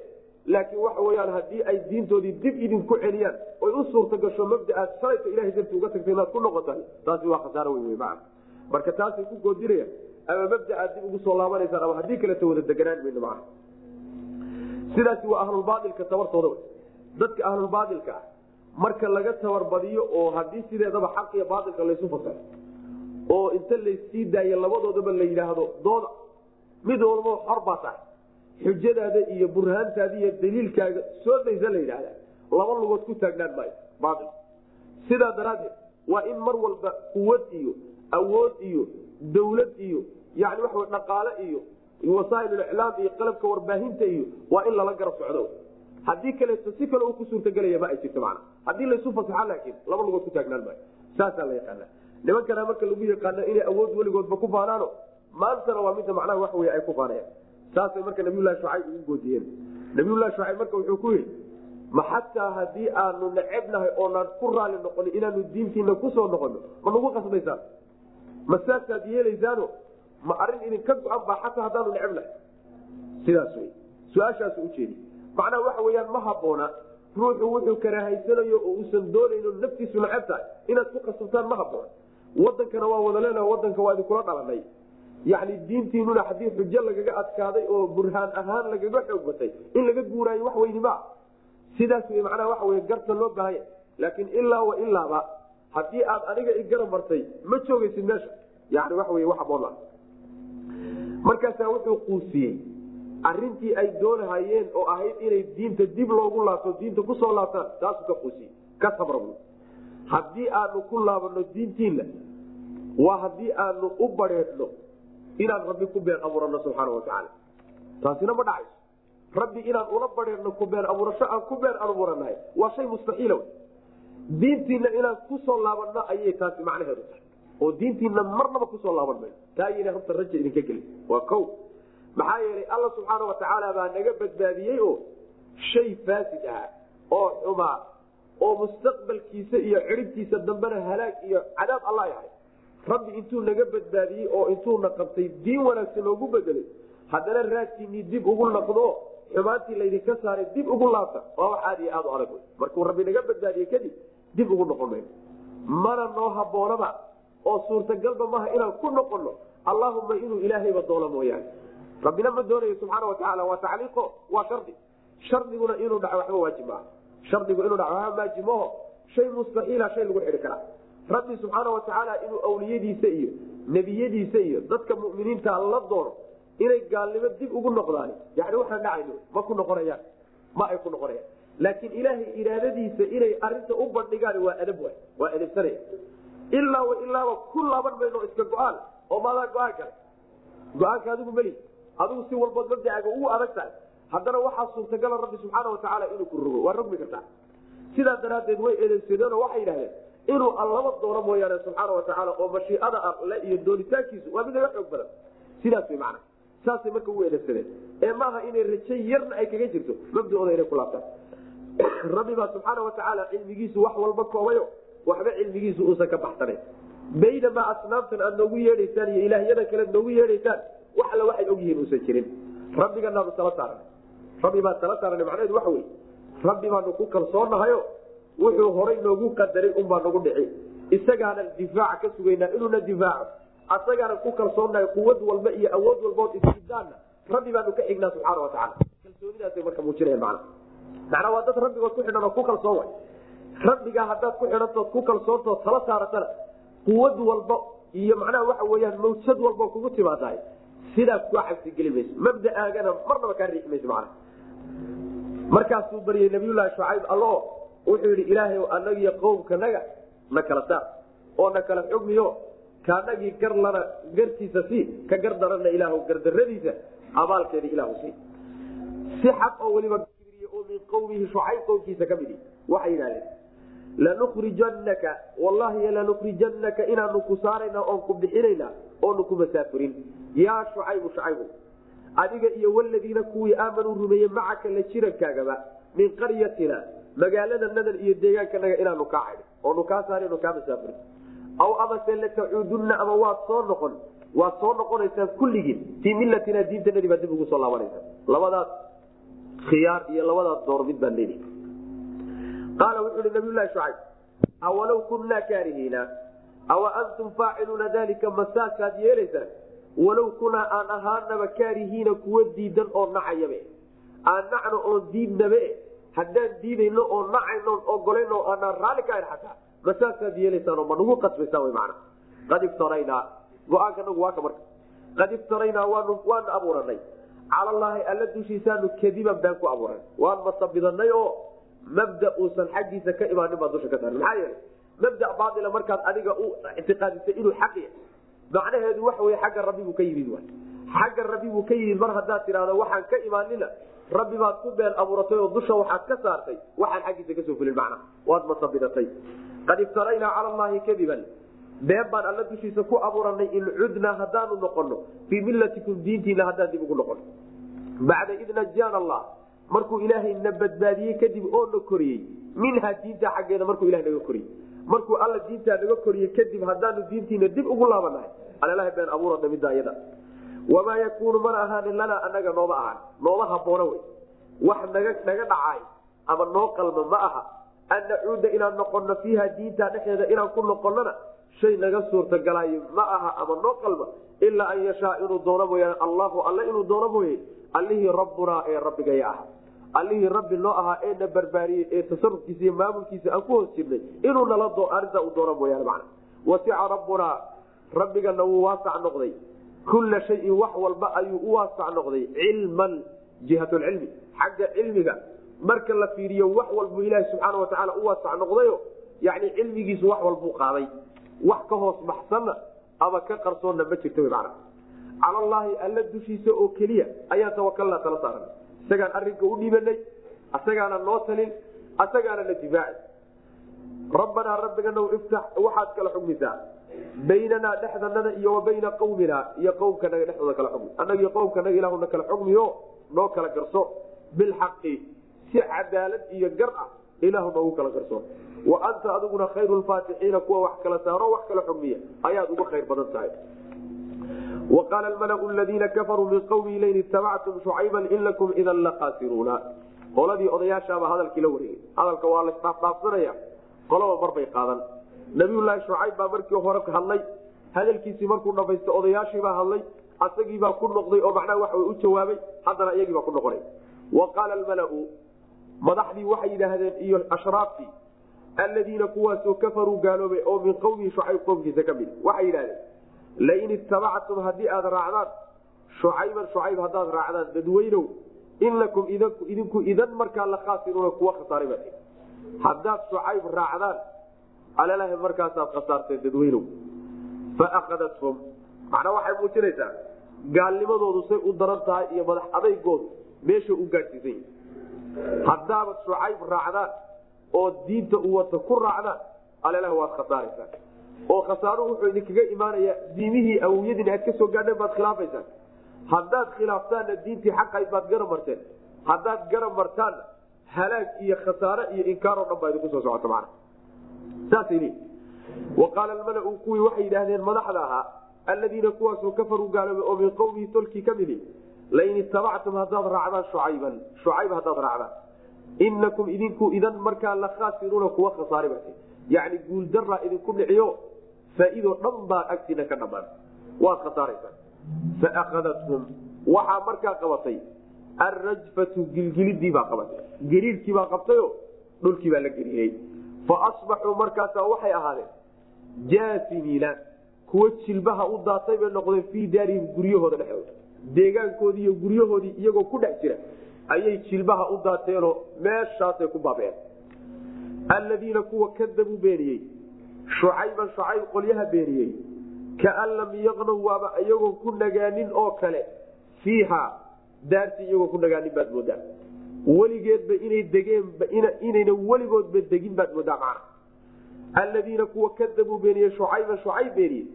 laakiin waxa weyaan haddii ay diintoodii dib idinku celiyaan oy u suurta gasho mabdaaad shalayta ilahay darti uga tagtay inaad ku noqotahay taasi waa khasaaro wey maa marka taasay ku goodinayaan ama mabdaaad dib ugu soo laabanaysaan ama haddii kaleeto wada deganaan mayno maa sidaasi waa ahlulbaailka tabartooda dadka ahlulbaailka ah marka laga tabarbadiyo oo haddii sideedaba xaq iyo baailka laysu fasaxo oo inta laysii daayo labadoodaba la yidhaahdo dooda mid walba xor baa tahay xujadaada iyo burhaantaada iyo daliilkaaga soo daysa la yidhaahda laba lugood ku taagnaan maayo baail sidaa daraaddeed waa in mar walba quwad iyo awood iyo dawlad iyo yani waxa dhaqaale iyo wasaa'iluliclaam iyo qalabka warbaahinta iyo waa in lala garab socdo. Haddii kaleeto si kale ku suurtagelaya ma ay jirto mana haddii laysu fasaxa laakiin laba lugood ku taagnaan maayo saasaa la yaqaana nimankana marka lagu yaqaano inay awood weligoodba ku faanaano maantana waa midda macnaha wax wey ay ku faanayaan saasay marka nabiyulahi shucayb ugu goodiyeen. nabiyulahi shucayb marka wuxuu ku yidhi ma xataa haddii aanu necebnahay oonaan ku raali noqonin inaanu diintiina ku soo noqono ma nagu qasbaysaan ma yeelaysaano ma arrin idinka go-an baa xataa haddaanu necebnahay. Sidaas wey su'aashaasu ujeedi macnaha waxa weyaan ma haboona ruuxu wuxuu karahaysanayo oo uusan doonayno naftiisu neceb inaad ku qasabtaan ma haboona. Wadankana waa wada leena wadanka waa idinkula dhalanay yani diintiinuna haddii xujo lagaga adkaaday oo burhaan ahaan lagaga xoog batay in laga guuraayo wax weyni sidaas w macnaha waxa wey garta loo baahanya. Laakiin ilaa wa ilaaba haddii aad aniga i martay ma joogaysid meesha. Yani waxa wey wax haboon markaasaa wuxuu quusiyey arintii ay doonahayeen oo ahayd inay diinta dib loogu laabto diinta ku soo laabtaan taasuu ka quusiyey ka sabra haddii aanu ku laabano diintiina waa haddii aanu u bareedhno inaan rabbi ku been abuurano subxaana watacaala taasina ma dhacayso. Rabbi inaan ula bareedhno ku been abuurasho aan ku been abuuranahay waa shay mustaxiila w diintiina inaan ku soo laabanno ayay taasi macnaheedu tahay. Oo diintiina marnaba ku soo laaban mayno taa iyana horta raja idinka geli. Waa ko maxaa yeelay alla subxaana watacaala baa naga badbaadiyey oo shay faasid ah oo xumaa oo mustaqbalkiisa iyo ciribtiisa dambena halaag iyo cadaab alla yahay rabbi intuu naga badbaadiyey oo intuuna qabtay diin wanaagsan noogu bedelay haddana raadkiinii dib ugu naqdo xumaantii laydinka saaray dib ugu laabta waa wax aad aad u adag. Markuu rabbi naga badbaadiye kadib dib ugu noqon mayno. Mana noo haboonaba oo suurtagalba maha inaan ku noqono allahuma inuu ilaahayba doono mooyaane. Rabbina ma doonayo subxaana watacaala waa tacliiqo waa shardi. Shardiguna inuu dhaco waxba waajib maaha. Shardigu inuu dhaco waxba waajib maho shay mustaxiila shay lagu xidhi karaa rabbi subxaana watacaala inuu awliyadiisa iyo nebiyadiisa iyo dadka muminiinta la doono inay gaalnimo dib ugu noqdaan. Yani waxaan dhacayno ma ku noqonayaan ma ay ku noqonayaan. Laakiin ilaahay iraadadiisa inay arinta u bandhigaan waa adab waay waa adabsanaya ilaa wa ilaaba ku laaban mayno iska go'aan oo maadaa go'aan kale. Go'aanka adigu meli adigu si walbood mabdacaaga ugu adag tahay. Haddana waxaa suurtagala rabbi subxaana watacaala inuu ku rogo. Waa rogmi kartaa. Sidaa daraaddeed way eedeysadeenoo waxay yidhahdeen inuu allaba doono mooyaane subxaana watacaala oo mashiicada alle iyo doonitaankiisu waa mid laga xoog badan. Sidaas way macana saasay marka ugu eedeysadeen ee maaha inay rajo yarna ay kaga jirto mabdaooda inay ku laabtaan. Rabbi baa subxaana watacaala cilmigiisu wax walba koobayo waxba cilmigiisu uusan ka baxsanayn. Baynamaa asnaamtan aad noogu yeedhaysaan iyo ilaahyada kale noogu yeedhaysaan wax waxay ogyihiin uusan jirin. Rabbiganaanu tala saaran rabbi baan tala saaran macnaheedu waxa wey rabbi baanu ku kalsoonahayo wuxuu horay noogu qadaray unbaa nagu dhici isagaanan difaaca ka sugaynaa inuuna difaaco. Asagaanan ku kalsoonahay quwad walba iyo awood walbaod isjidaanna rabbi baanu ka xignaa subxaana watacaala kalsoonidaasay marka muujinayan mana macnaa waa dad rabbigood ku xidhan oo ku kalsoon way. Rabbigaa haddaad ku xidhantood ku kalsoontood tala saaratana quwad walba iyo macnaha waxa weyaan mawjad walba kugu timaadahay sidaas kua xabsigeli mayso. Mabdaaagana marnaba kaa riixi mayso mana markaasuu baryay nabiyullaahi shucayb allo wuxuu yidhi ilaahay anagiyo qowmkanaga na kala saar. Oo na kala xugmiyo kaanagii gar lana gartiisa sii ka gar darana ilaah gardaradiisa abaalkeeda ilahu sii. Si xaq oo weliba oo min qowmihi shucayb qowmkiisa ka midi waxay yidhahdeen lanukrijanaka wallahi lanukrijanaka inaanu ku saarayna oon ku bixinayna oonu ku masaafurin. Yaa shucaybu shucaybu adiga iyo waladiina kuwii aamanuu rumeeyey macaka la jirankaagaba min qaryatina magaalada nadan iyo deegaankanaga inaanu kaa cadhin oonu kaa saarn kaa masaafurin aw amase latacuudunna ama waad soo noqon waad soo noqonaysaan kulligiin fii millatina diintanadii baa dib ugu soo laabanaysa labadaas khiyaar iyo labadaas door baan leedahay qaala wuxuu hi nabiylahi shucayb awalow kunnaa kaarihiina awa antum faaciluuna dalika masaasaad yeelaysaan? Walow kunaa aan ahaanaba kaarihiina kuwa diidan oo nacayabe aan nacno oon diidnabe haddaan diidayno oo nacayno ogolayno aanaan raalli ka ahan xataa masaasaad yeelaysaan oo ma nagu qasbaysaan qad iftaraynaa go'aanka nagu waaka marka. Qad iftaraynaa waanu waanu abuuranay cala allaahi alla dushiisaanu kadiban baan ku abuuranay waan masabidanay oo mabda uusan xaggiisa ka imaanin baa dusha ka saaran maxaa yeelay mabda baaila markaad adiga u ictiqaadisay inuu xaq yahay. Macnaheedu waxa wey xagga rabbi buu ka yimid xagga rabbi buu ka yimid mar haddaad tidhahdo waxaan ka imaanina rabbi baad ku been abuuratay oo dusha waxaad ka saartay waxaan xaggiisa ka soo fulin macnaha waad masabidatay qad iftaraynaa cala allahi kadiban. Been baan alla dushiisa ku abuuranay in cudnaa haddaanu noqono fii millatikum diintiina haddaan dib ugu noqono bacda id najaana allah markuu ilaahay na badbaadiyey kadib oo na koriyey minhaa diinta xaggeeda markuu ilaha naga koriyey markuu alla diintaa naga koriyey kadib haddaanu diintiina dib ugu laabanahay alalaha been abuurana midda iyada wamaa yakuunu mana ahaanin lanaa anaga nooma ahaan nooma haboona wey wax naga dhacaay ama noo qalma ma aha an nacuuda inaan noqono fiiha diinta dhexeeda inaan ku noqonona shay naga suurtagalaayo ma aha ama noo qalma ilaa an yashaa inuu doono mooyaane allahu alle inuu doono mooye allihii rabbunaa ee rabbigaya ah allihii rabbi noo ahaa ee na barbaariyey ee tasarufkiisa iyo maamulkiisa aan ku hoos jirnay inuu nala arintaa u doono mooyaane macna wasica rabbunaa rabbigana wuu waasac noqday kulla shayin wax walba ayuu u waasac noqday cilman jihatulcilmi xagga cilmiga marka la fiiriyo wax walbuu ilaahi subxaana watacaala u waasac noqdayo yani cilmigiisu wax walbuu qaaday wax ka hoos baxsanna ama ka qarsoonna ma jirta wy macna cala allaahi alla dushiisa oo keliya ayaan tawakalnaa tala saaran isagaan arinka u dhibanay asagaana noo talin asagaana na difaaci rabbanaa rabbigana iftax waxaad kala xugmisaa baynanaa dhexdanada iyo wa bayna qawmina iyo qowmkanaga dhexdooda kala xugmi. Anagi qowmkanaga ilaahuna kala xugmio noo kala garso. Bilxaqi si cadaalad iyo gar ah ilaahu noogu kala garso. Wa anta adiguna khayru lfaatixiina kuwa wax kala saaro wax kala xugmiya. Ayaad uga khayr badan tahay. Waqaala lmalau ladiina kafaruu min qawmihi lain itabactum shucayban in lakum idan laqaasiruuna. Qoladii odayaashaaba hadalkii la wareegay hadalka waa lasdhaafdhaafsanaya qolaba mar bay qaadan nabiyulaahi shucayb baa markii hore hadlay hadalkiisii markuu dhamaysta odayaashiibaa hadlay asagiibaa ku noqday oo macnaha waxa u jawaabay haddana iyagiibaa ku noqonay. Wa qaala almalau madaxdii waxay yidhaahdeen iyo ashraaftii aladiina kuwaasoo kafaruu gaaloobay oo min qowmihi shucayb qowmkiisa ka mid waxay yidhahdeen lain itabactum haddii aad raacdaan shucayban shucayb haddaad raacdaan dadweynow inakum idinku idan markaa la khaasiruuna kuwa khasaaray baa haddaad shucayb raacdaan alalaha markaasaad khasaarteen dadweynow faakadathum macnaa waxay muujinaysaa gaalnimadoodu say u daran tahay iyo madax adaygoodu meesha u gaadhsiisan yahi haddaabad shucayb raacdaan oo diinta u wata ku raacdaan alalaha waad khasaaraysaan oo khasaaruhu wuxuu idinkaga imaanayaa diimihii awowyadiin aad ka soo gaadheen baad khilaafaysaan haddaad khilaaftaanna diintii xaqayd baad garab marteen. Haddaad garab martaanna halaag iyo khasaare iyo inkaaroo dhan baa idinku soo socota mana saasay leeyi wa qaala almalau kuwii waxay yidhaahdeen madaxda ahaa alladiina kuwaasoo kafaruu gaaloobay oo min qowmihi tolkii ka midi lain itabactum haddaad raacdaan shucayban shucayb haddaad raacdaan inakum idinku idan markaa la khaasiruuna kuwa khasaari bate yacni guuldaraa idinku dhiciyo faa'iidoo dhan baa agtiina ka dhammaan waad khasaaraysaan. Faakadathum waxaa markaa qabatay alrajfatu gilgilidii baa qabatay. Gariirkii baa qabtayo dhulkii baa la geriirey fa asbaxuu markaasaa waxay ahaadeen jaasimiina kuwa jilbaha u daatay bay noqdeen fii daarihim guryahooda dhexdooda. Deegaankoodii iyo guryahoodii iyagoo ku dhex jira ayay jilbaha u daateenoo meeshaasay ku baabeen alladiina kuwa kadabuu beeniyey shucayban shucayb qolyaha beeniyey kaan lam yaqnow waaba iyagoo ku nagaanin oo kale fiiha daartii iyagoo ku nagaanin baad moodaa weligeedba inay degeenba inayna weligoodba degin baad moodaa macna alladiina kuwa kadabuu beeniyey shucayban shucayb beeniyey.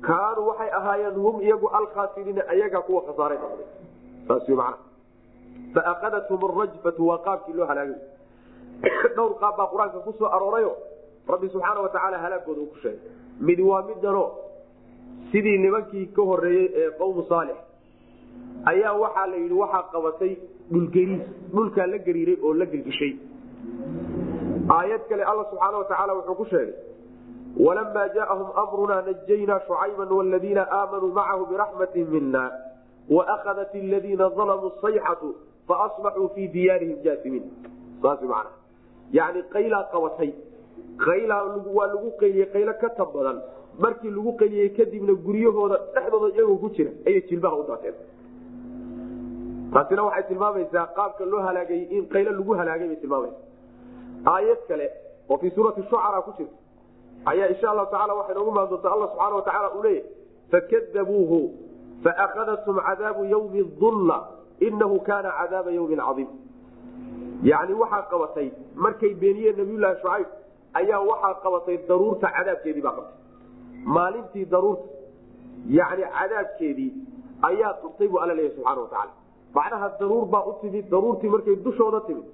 Kaanuu waxay ahaayeen hum iyagu alkhaasiriina ayagaa kuwa khasaaray noqday. Saas man faakadathum arajfatu waa qaabkii loo halaagay. Dhowr qaab baa qur'aanka ku soo aroorayo. Rabbi subxaana watacaala halaagooda uu ku sheegay. Mid waa midano sidii nimankii ka horeeyey ee qowmu saalix ayaa waxaa la yidhi waxaa qabatay dhulgariis. Dhulkaa la gariiray oo la gelgishay. Aayad kale alla subxaana watacaala wuxuu ku sheegay walamaa jaaahum amrunaa najaynaa shucayba wladiina aamanuu macahu biraxmati mina waakadat ladiina dalamuu sayxatu faasbaxuu fii diyaarihim jaasimiin. Saas man yani qaylaa qabatay qaylaa waa lagu qayliyey qaylo ka tab badan. Markii lagu qayliyey kadibna guryahooda dhexdooda iyagoo ku jira ayay jilbaha u daateen taasina waxay tilmaamaysaa qaabka loo halaagayey in qaylo lagu halaagay bay tilmaamaysa aayad kale oo fii suurati shucara ku jirta ayaa insha allahu tacala waxay noogu maan doontaa alla subxana watacaala uu leeyahy fakadabuuhu faakadathum cadaabu yawmi dulla inahu kaana cadaaba yawmin cadiim. Yani waxaa qabatay markay beeniyeen nabiyullaahi shucayb ayaa waxaa qabatay daruurta cadaabkeedii baa qabtay. Maalintii daruurta yani cadaabkeedii ayaa qabtay buu alla leeyahy subxana watacaala macnaha daruur baa u timid daruurtii markay dushooda timid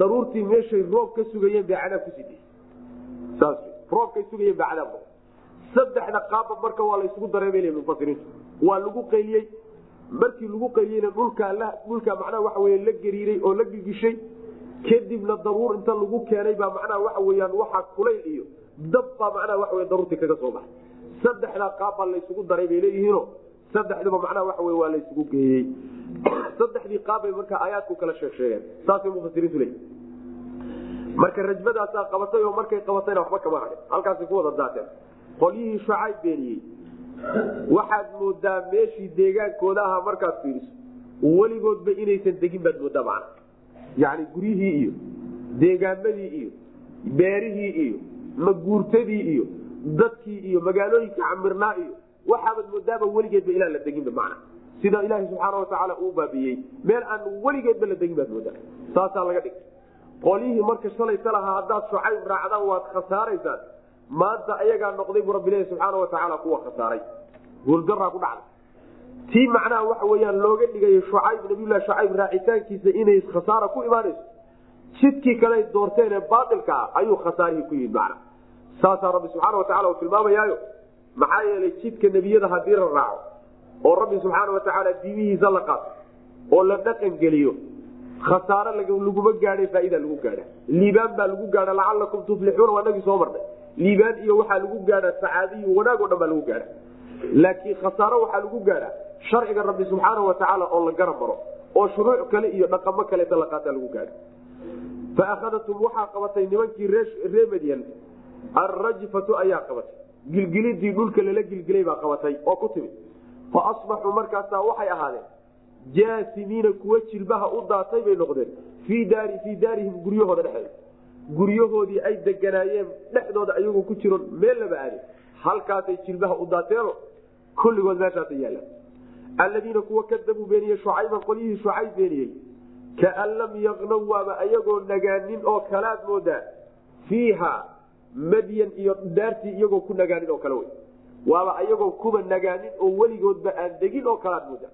daruurtii meeshay roob ka sugayeen bay cadaab saas roobkay sugayeen baa cadaab saddexda qaabba marka waa laysugu dareemay le mufasiriintu waa lagu qayliyey. Markii lagu qayliyeyna dhulkaa dhulkaa macnaha waxa wey la gariiray oo la gigishay kadibna daruur inta lagu keenay baa macnaha waxa weyaan waxaa kulayl iyo dab baa macnaha wey daruurtii kaga soo baxay. Saddexdaa qaab baa laysugu daray bay leeyihiino saddexduba macnaha waxa wey waa laysugu geeyey. Saddexdii qaab bay marka aayaadku kala sheeg saasay mufasiriintu leeyihiin marka rajmadaasaa qabatay oo markay qabatayna waxba kama hadhin halkaasay ku wada daateen qolyihii shucayb beeniyey waxaad moodaa meeshii deegaankooda ahaa markaad fiiriso. Weligoodba inaysan degin baad moodaa macna. Yacni guryihii iyo deegaamadii iyo beerihii iyo maguurtadii iyo dadkii iyo magaalooyinka camirnaa iyo waxaabaad moodaaba weligeedba ilaan la deginba macna. Sida ilaaha subxaana watacaala uu baabiyey meel aan weligeedba la degin baad moodaa saasaa laga dhigay qolyihii marka shalayta lahaa haddaad shucayb raacdaan waad khasaaraysaan. Maanta ayagaa noqday buu rabbilahi subxaana watacaala kuwa khasaaray. Guuldaraa ku dhacday. Tii macnaha waxa weyaan looga dhigay shucayb nabiylahi shucayb raacitaankiisa inay khasaara ku imaanayso. Jidkii kale doorteen ee baailka ah ayuu khasaarihii ku yimid macna saasaa rabbi subxaana watacala uu tilmaamayaayo maxaa yeelay jidka nebiyada haddii la raaco oo rabbi subxaana watacaala diimihiisa la qaato oo la dhaqan geliyo khasaare laguma gaadha faaida lagu gaadha liibaan baa lagu gaadha lacalakum tuflixuuna waa nagii soo marnay. Liibaan iyo waxaa lagu gaadha sacaadiyo wanaag o dhan baa lagu gaadha laakiin khasaaro waxaa lagu gaadha sharciga rabbi subxaana watacaala oo la garab maro oo shuruuc kale iyo dhaqamo kaleeta la qaata lagu gaadha fa waxaa qabatay nimankii ree madyan alrajfatu ayaa qabatay gilgilidii dhulka lala gilgilay baa qabatay oo ku timid. Fa asbaxuu markaasaa waxay ahaadeen jaasimiina kuwa jilbaha u daatay bay noqdeen. Fii daari fii daarihim guryahooda dhexeeda. Guryahoodii ay deganaayeen dhexdooda ayagoo ku jiro meel laba aadin halkaasay jilbaha u daateeno kulligood meeshaasa yaalaan. Alladiina kuwa kadabuu beeniyey shucayban qolyihii shucayb beeniyey. Kaan lam yaqnow waaba ayagoo nagaanin oo kalaad moodaa. Fiiha madyan iyo daartii iyagoo ku nagaanin oo kale wey waaba ayagoo kuba nagaanin oo weligoodba aan degin oo kalaad moodaa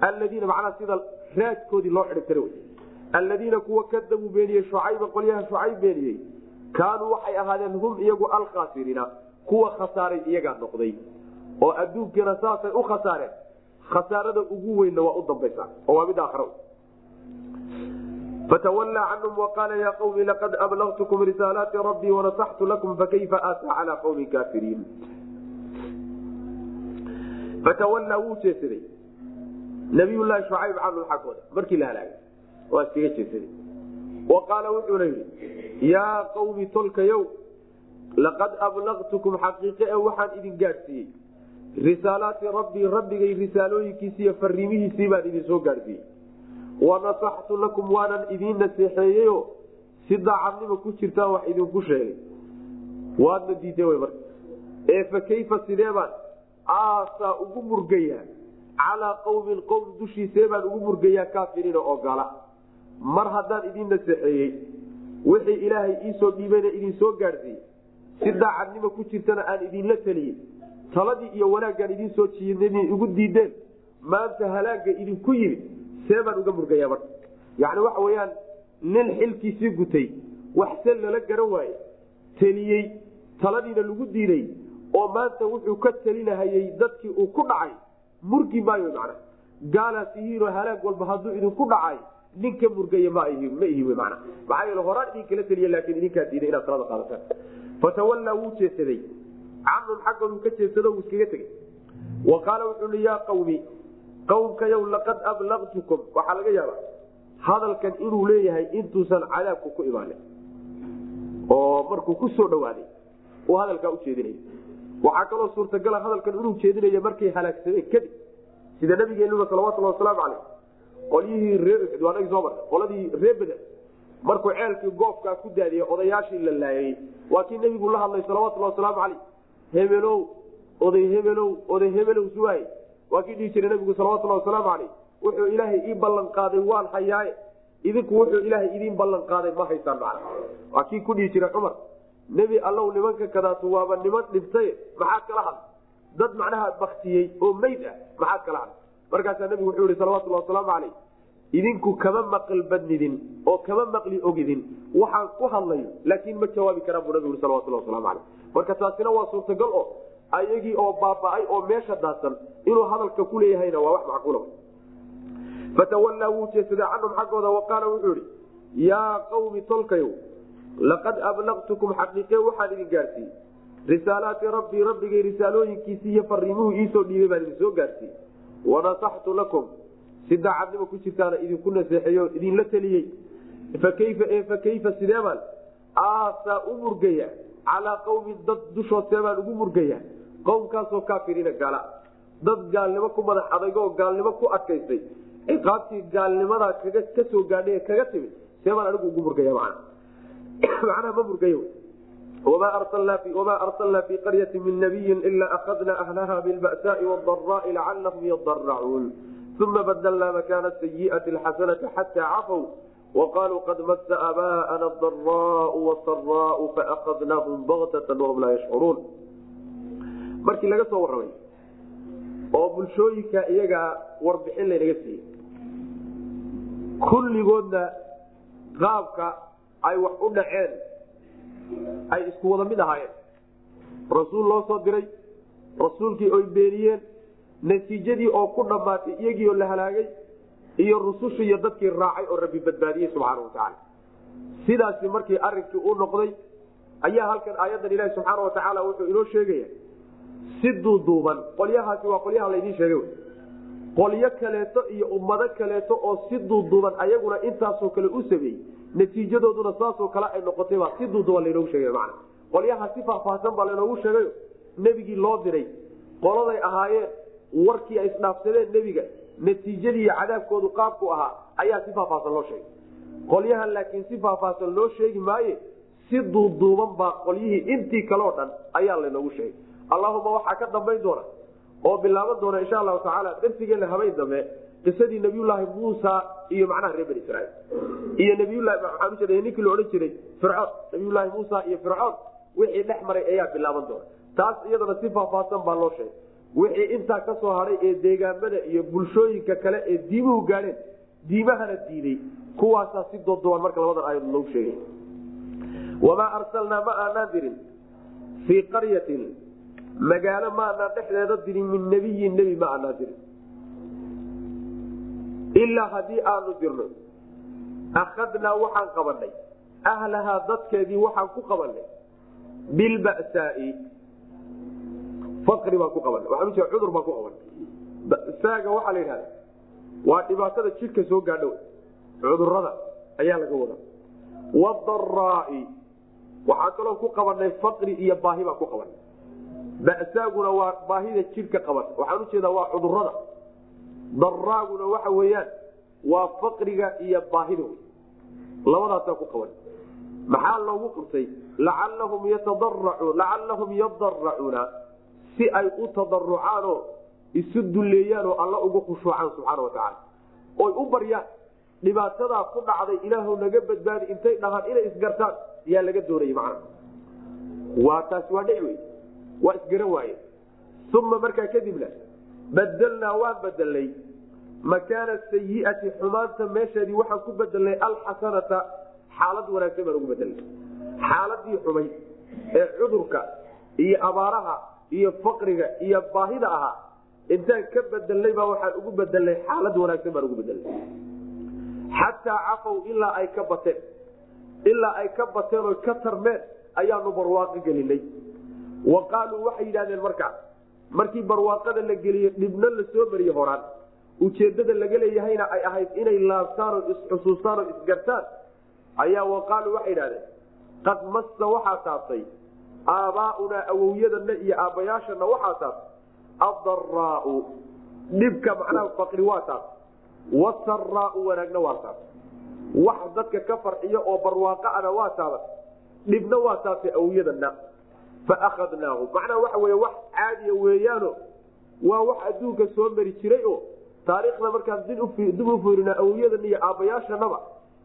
aladiina macnaha sida raadkoodii loo xidhibtira wey aladiina kuwa kadabuu beeniyey shucayba qolyaha shucayb beeniyey kaanuu waxay ahaadeen hum iyagu alkhaasiriina kuwa khasaaray iyagaa noqday. Oo adduunkana saasay u khasaareen khasaarada ugu weynna waa u dambaysa oo waa mid aakhra fatawallaa canhum waqaala yaa qawmi laqad ablagtukum risaalaati rabbii wanasaxtu lakum fakayfa aataa calaa qawmin kaafiriin fatawallaa wuu jeesaday nabiyullaahi shucayb canhum xaggooda markii la halaagay waa iskaga jeesaday wa qaala wuxuuna yidhi yaa qawmi tolkayow laqad ablagtukum xaqiiqe e waxaan idin gaadhsiiyey risaalaati rabbii rabbigay risaalooyinkiisi iyo fariimihiisii baan idin soo gaadhsiiyey wanasaxtu lakum waanan idiin naseexeeyeyo. Si daacadnimo ku jirtaan wax idinku sheegay. Waadna diideen wy marka. Ee fa kayfa sidee baan? Aasaa ugu murgayaa. Calaa qawmin qowm dushiisee baan ugu murgayaa kaafiriina oo gala. Mar haddaan idiin naseexeeyey wixii ilaahay iisoo dhiibana idin soo gaadhsiiyey si daacadnimo ku jirtana aan idinla teliyey taladii iyo wanaaggaan idiin soo jiidn igu diideen maanta halaaga idinku yimid see baan uga murgayaa marka yacni waxa weeyaan nin xilkiisii gutay wax se lala garan waaye teliyey taladiina lagu diiday oo maanta wuxuu ka telinahayey dadkii uu ku dhacay murgi maayo macna. Gaalaas halaag walba hadduu idinku dhacay nin ka murgaya ma ma ihi wy mana maxaa yeele horaan idinkala teliya laakiin idinkaa diiday inaad talada qaadataan. Fatawallaa wuu jeesaday. Canhum xaggoodu ka jeedsado wuu iskaga tegey. Wa qaala wuxuu i yaa qawmi qawmkayow laqad ablaqtukum waxaa laga yaabaa hadalkan inuu leeyahay intuusan cadaabku ku imaanin. Oo markuu ku dhawaaday uu hadalkaa ujeedinaya waxaa kaloo suurtagala hadalkan inuu jeedinaya markay halaagsameen kadib sida nabigeenuba salawatulhi wasalaamu caleyh qolyihii ree waanagi soo marnay qoladii ree beder markuu ceelkii goofkaa ku daadiyey odayaashii la laayay. Waa kii nebigu la hadlay salawatulhi wasalaamu caleyh hebelow oday hebelow oday hebelow suwaay waa kii dhihi jiray nabigu salawatulhi wasalaamu caleyh wuxuu ilaahay ii ballan qaaday waan hayaaye idinku wuxuu ilaahay idiin ballan qaaday ma haysaan macna. Waa kii ku dhihi jiray cumar. Nebi allow nimanka kadaatu waaba niman dhintay maxaad kala hadla dad macnaha baktiyey oo meyd ah. Maxaad kala hadla markaasaa nabigu wuxuu yihi salawatulhi wasalaamu caleyh idinku kama maqal badnidin oo kama maqli ogidin. Waxaan ku hadlayo laakiin ma jawaabi karaan buu nabigu salawatulhi wasalaamu caleyh marka taasina waa suurtagal oo ayagii oo baaba-ay oo meesha daadsan inuu hadalka ku leeyahayna waa wax macquula fatawallaa wuu jeesaday canhum xaggooda wa wuxuu ihi yaa qawmi tolkayow laqad ablaqtukum xaqiiqe waxaan idin gaadhsiiyey risaalaati rabbii rabbigay risaalooyinkiisii iyo fariimuhu iisoo dhiibay baan idin soo gaadhsiiyey wanasaxtu lakum si daacadnimo ku jirtaana idinku naseexeeyo idinla teliyey fakayfa e fakayfa sidee baan? Aasaa u murgaya calaa qawmin dad baan ugu murgaya qowmkaasoo kaafiriina gaala. Dad gaalnimo ku madax adaygo oo gaalnimo ku adkaystay. Ciqaabtii gaalnimadaa kaga ka soo gaadhay kaga timid see baan anigu ugu murgaya mana macnaha ma murgayo waqaaluu qad masa abaa'ana adaraau wasaraau faakadnaahum baktatan wahum laa yashcuruun markii laga soo warramay oo bulshooyinka iyagaa warbixin laynaga siiyey kulligoodna qaabka ay wax u dhaceen ay isku wada mid ahaayeen rasuul loo soo diray rasuulkii oy beeniyeen natiijadii oo ku dhammaatay iyagii oo la halaagay iyo rusushii iyo dadkii raacay oo rabbi badbaadiyey subxaana watacaala sidaasi markii arinkii u noqday ayaa halkan aayadan ilahi subxaana watacaala wuxuu inoo sheegaya si duuduuban qolyahaasi waa qolyaha laydiin sheegay qolyo kaleeto iyo ummado kaleeto oo si duuduuban ayaguna intaasoo kale u sameeyey natiijadooduna saasoo kale ay noqotayba si duuduuban laynoogu sheegay man qolyaha si faahfaahsan baa laynoogu sheegayo nebigii loo diray qoladay ahaayeen warkii ay isdhaafsadeen nebiga natiijadii cadaabkoodu qaabku ahaa ayaa si faahfaahsan loo sheegay. Qolyahan laakiin si faahfaahsan loo sheegi maaye si duuduuban baa qolyihii intii kaleo dhan ayaa laynoogu sheegay. Allahuma waxaa ka dambayn doona oo bilaaban doona insha allahu tacaala darsigeena habeyn dambe qisadii nabiyulaahi muusa iyo macnaha reer bani israiil iyo nabiylahi maxaa ninkii la odhan jiray fircoon. Nabiyulaahi muusa iyo fircoon wixii dhex maray ayaa bilaaban doona. Taas iyadana si faahfaahsan baa loo sheegay wixii intaa ka soo hadhay ee deegaamada iyo bulshooyinka kale ee diimuhu gaadheen diimahana diiday kuwaasaa si doodobaan marka labadan aayad loogu sheegay. Wamaa arsalnaa ma aanaan dirin. Fii qaryatin magaalo ma aanaan dhexdeeda dirin min nebiyin nebi ma aanaan dirin. Ilaa haddii aanu dirno akhadnaa waxaan qabanay ahlahaa dadkeedii waxaan ku qabanay bilbasaai faqri baan ku waxaan ujeeda cudur baan ku qabanay. Basaaga waxaa la yidhahda waa dhibaatada jidhka soo gaadho cudurrada ayaa laga wadaa. Wadaraai waxaa kaloo ku qabanay faqri iyo baahi baan ku qabanay basaaguna waa baahida jidhka qaban. Waxaan u jeedaa waa cudurrada daraaguna waxa weeyaan waa faqriga iyo baahida wey labadaasaa ku qaban maxaa loogu qurtay lacalahum lacalahum yadaracuuna si ay u tadarucaanoo isu dulleeyaanoo alla ugu khushuucaan subxaana watacaala oy u baryaan dhibaatadaa ku dhacday ilaahu naga badbaadi intay dhahaan inay isgartaan yaa laga doonayay macna. Waa taas waa dhici wey waa isgaran waaye. Uma markaa kadibna badelnaa waan bedelnay makaana sayiati xumaanta meesheedii waxaan ku bedelnay alxasanata xaalad wanaagsan baan ugu bedelnay xaaladii xumay ee cudurka iyo abaaraha iyo faqriga iyo baahida ahaa intaan ka bedelnay baa waxaan ugu bedelnay xaalad wanaagsan baan ugu bedelnay. Xataa cafow ilaa ay ka bateen ilaa ay ka bateen oo ka tarmeen ayaanu barwaaqo gelinay. Wa qaaluu waxay yidhahdeen markaas markii barwaaqada la geliye dhibno la soo mariye horaan. Ujeedada laga leeyahayna ay ahayd inay laabtaan oo isxusuustaan oo isgartaan ayaa waqaaluu waxay idhahdeen qad massa waxaa taabtay aabaaunaa awowyadana iyo aabbayaashana waxaa taabtay addaraau dhibka macnaha faqri waa taabtay wasaraau wanaagna waa taabtay wax dadka ka farxiyo oo barwaaqaana waa taabatay dhibna waa taabtay awowyadana fa macnaha waxa wey wax caadiya weeyaano waa wax adduunka soo mari jiray oo taariikhda markaan dib u fiirina awowyadan iyo aabbayaashanaba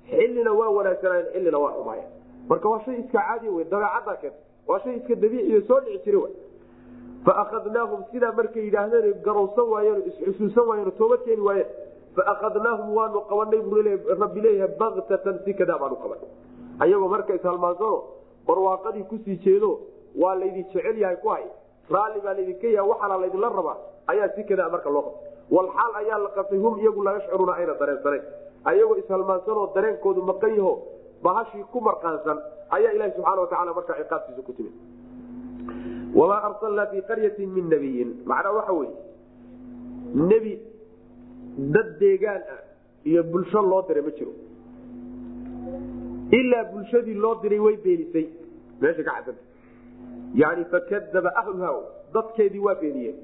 xillina waa wanaagsanaayen xillina waa xumaaya marka waa shay iska caadiya wey dabeecaddaa keenta waa shay iska soo dhici jira w fa akhadnaahum sidaa markay yidhaahdeen garowsan waayeen isxusuusan waayeen toobad keeni waayeen. Fa akhadnaahum waanu qabanay buu rabbi leeyahay baktatan si kadaa baanu qabanay ayagoo marka ishalmaansano barwaaqadii ku sii jeedo waa laydin jecel yahay ku hay. Raalli baa laydinka yaha waxaana laydinla rabaa ayaa si kadaa marka loo qabtay. Walxaal ayaa la qabtay hum iyagu la yashcuruuna ayna dareensanayn ayagoo ishalmaansanoo dareenkoodu maqan yaho bahashii ku marqaansan ayaa ilahi subxaana watacaala markaa ciqaabtiisa ku timid. Wamaa arsalnaa fii qaryatin min nabiyin macnaa waxa weye nebi dad deegaan ah iyo bulsho loo diray ma jiro. Ilaa bulshadii loo diray way beenisay. Meesha ka cadanta yani fakadaba ahluha dadkeedii waa beeniyeen.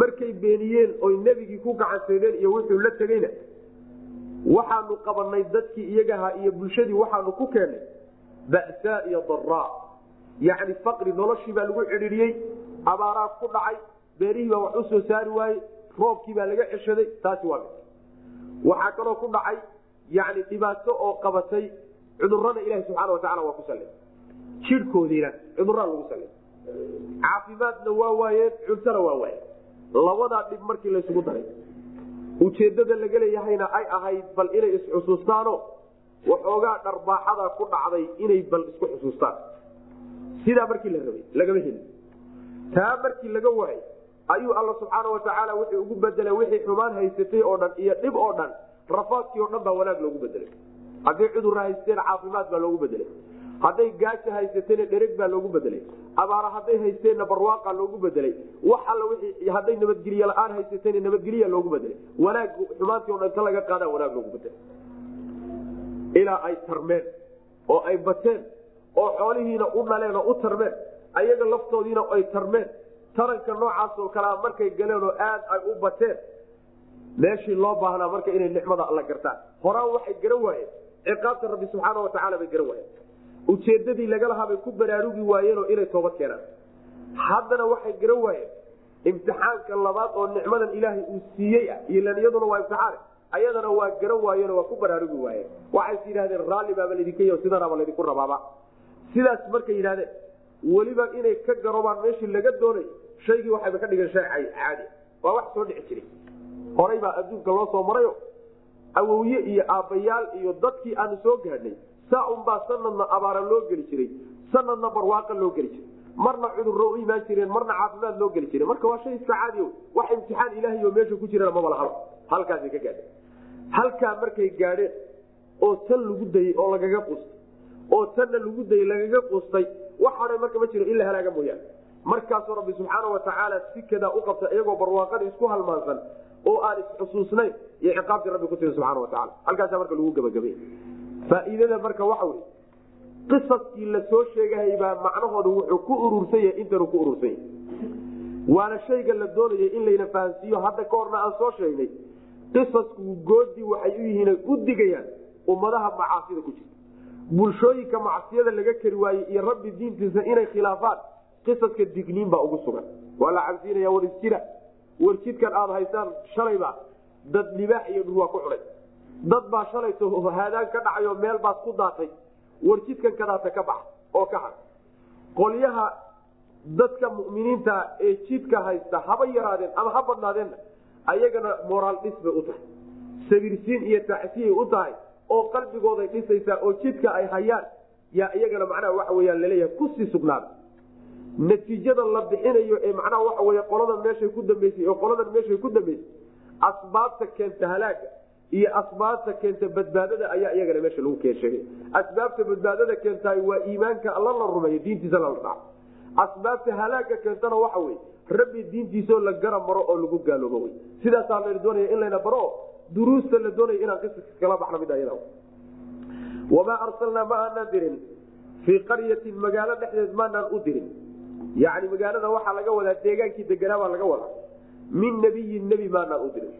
Markay beeniyeen oy nebigii ku gacansaydeen iyo wuxuu la tegeyna waxaanu qabanay dadkii iyagahaa iyo bulshadii waxaanu ku keennay ba'saa iyo daraa yacni faqri noloshii baa lagu cidhiidhiyey abaaraa ku dhacay beerihii baa wax u saari waayey roobkii baa laga ceshaday taasi waa mid. Waxaa kaloo ku dhacay yani dhibaato oo qabatay cudurrada ilahi subxaana watacala waa ku sallay jidhkoodiina cuduraa lagu sallay caafimaadna waa waayeen cuntona waa waayeen. Labadaa dhib markii laysugu daray ujeedada laga leeyahayna ay ahayd bal inay isxusuustaano. Waxoogaa dharbaaxada ku dhacday inay bal isku xusuustaan sidaa markii la rabay lagama helin. Taa markii laga waayay ayuu alla subxaana watacaala wuxuu ugu bedelay wixii xumaan haysatay oo dhan iyo dhib oo dhan. Rafaadkii oo dhan baa wanaag loogu bedelay hadday cudurra haysteen caafimaad baa loogu bedelay hadday gaaja haysateena dhereg baa loogu bedelay. Abaara hadday haysteenna barwaaqa loogu bedelay. Wax wii hadday nabadgelye la'aan haysateen nabadgelya loogu bedelay. Wanaag xumaantii o dhan ka laga qaada wanaag loogu bedelay ilaa ay tarmeen oo ay bateen oo xoolihiina u dhaleen oo u tarmeen ayaga laftoodiina ay tarmeen. Taranka noocaasoo kalea markay galeen oo aad ay u bateen meeshii loo baahnaa marka inay nicmada alla gartaan. Horaan waxay garan waayeen. Ciqaabta rabbi subxaana watacaala bay garan waayeen ujeedadii laga lahaa bay ku baraarugi waayeenoo inay toobad keenaan haddana waxay garan waayeen imtixaanka labaad oo nicmadan ilaahay uu siiyey ah ilan waa imtixaan ayadana waa garan waayeenoo waa ku baraarugi waayeen. Waxays yidhahdeen raalli baaba laydinka sidanaaba laydinku rabaaba. Sidaas markay yidhahdeen weliba inay ka garobaan meeshii laga doonay shaygii waxayba ka dhigan shay caadi. Waa wax soo dhici jiray. Horay baa adduunka loo soo marayo awowye iyo aabbayaal iyo dadkii aanu soo gaadhnay saa unbaa sanadna abaara loo geli jiray. Sanadna barwaaqa loo geli jiray. Marna cudurro u imaan jireen marna caafimaad loo geli jiray. Marka waa shay iska caadi wax imtixaan ilaahay oo meesha ku jirana maba lahaba halkaasay ka gaadheen halkaa markay gaadheen oo tan lagu dayey oo lagaga qustay oo tanna lagu dayey lagaga qustay waxaana marka ma jiro ila halaaga mooyaane. Markaasuu rabbi subxaana watacaala sikadaa u qabta iyagoo barwaaqada isku halmaansan oo aan isxusuusnayn iyo ciqaabtii rabbi ku timi subxana wataala halkaasa marka lagu gebagabay faa'iidada marka waxa wey qisaskii la soo sheegahay baa macnahooda wuxuu ku urursan yahay intanuu ku urursan yahay. Waana shayga la doonayay in layna fahansiiyo hadda ka horna aan soo sheegnay qisasku goodi waxay u yihiin u digayaan ummadaha macaasida ku jirta. Bulshooyinka macsiyada laga keri waayey iyo rabbi diintiisa inay khilaafaan qisaska digniin baa ugu sugan. Waa la cabsiinaya war isjira warjidkan aada haysaan shalayba dad libaax iyo dhurwaa ku cunay dad baa shalayto haadaan ka dhacay oo meel baad ku daatay. Warjidkan kadaata ka bax oo ka har qolyaha dadka muminiinta ee jidka haysta haba yaraadeen ama ha badnaadeenna ayagana moraal dhis bay u tahay. Sabirsiin iyo tacsiyay u tahay oo qalbigooday dhisaysaa oo jidka ay hayaan yaa iyagana macnaha waxa weyaan la leeyahay ku sii sugnaada. Natiijada la bixinayo ee macnaha waxa wey qoladan meeshay ku dambeysay oo qoladan meeshay ku dambeysay asbaabta keenta halaaga iyo asbaabta keenta badbaadada ayaa iyagana meesha lagu keensheegay asbaabta badbaadada keentaay waa iimaanka alla la rumeeyo diintiisa lala dhaco asbaabta halaaga keentana waxa wey rabbi diintiisao la gara maro oo lagu gaaloobo wey sidaasaa la doonaya in layna baro duruusta la doonaya inaan qisaska kala baxno mid ayada. Wamaa arsalnaa ma aanaan dirin fii qaryatin magaalo dhexdeed maanaan u dirin. Yani magaalada waxaa laga wadaa deegaankii deganaa baa laga wadaa. Min nabiyin nebi maanaan u dirin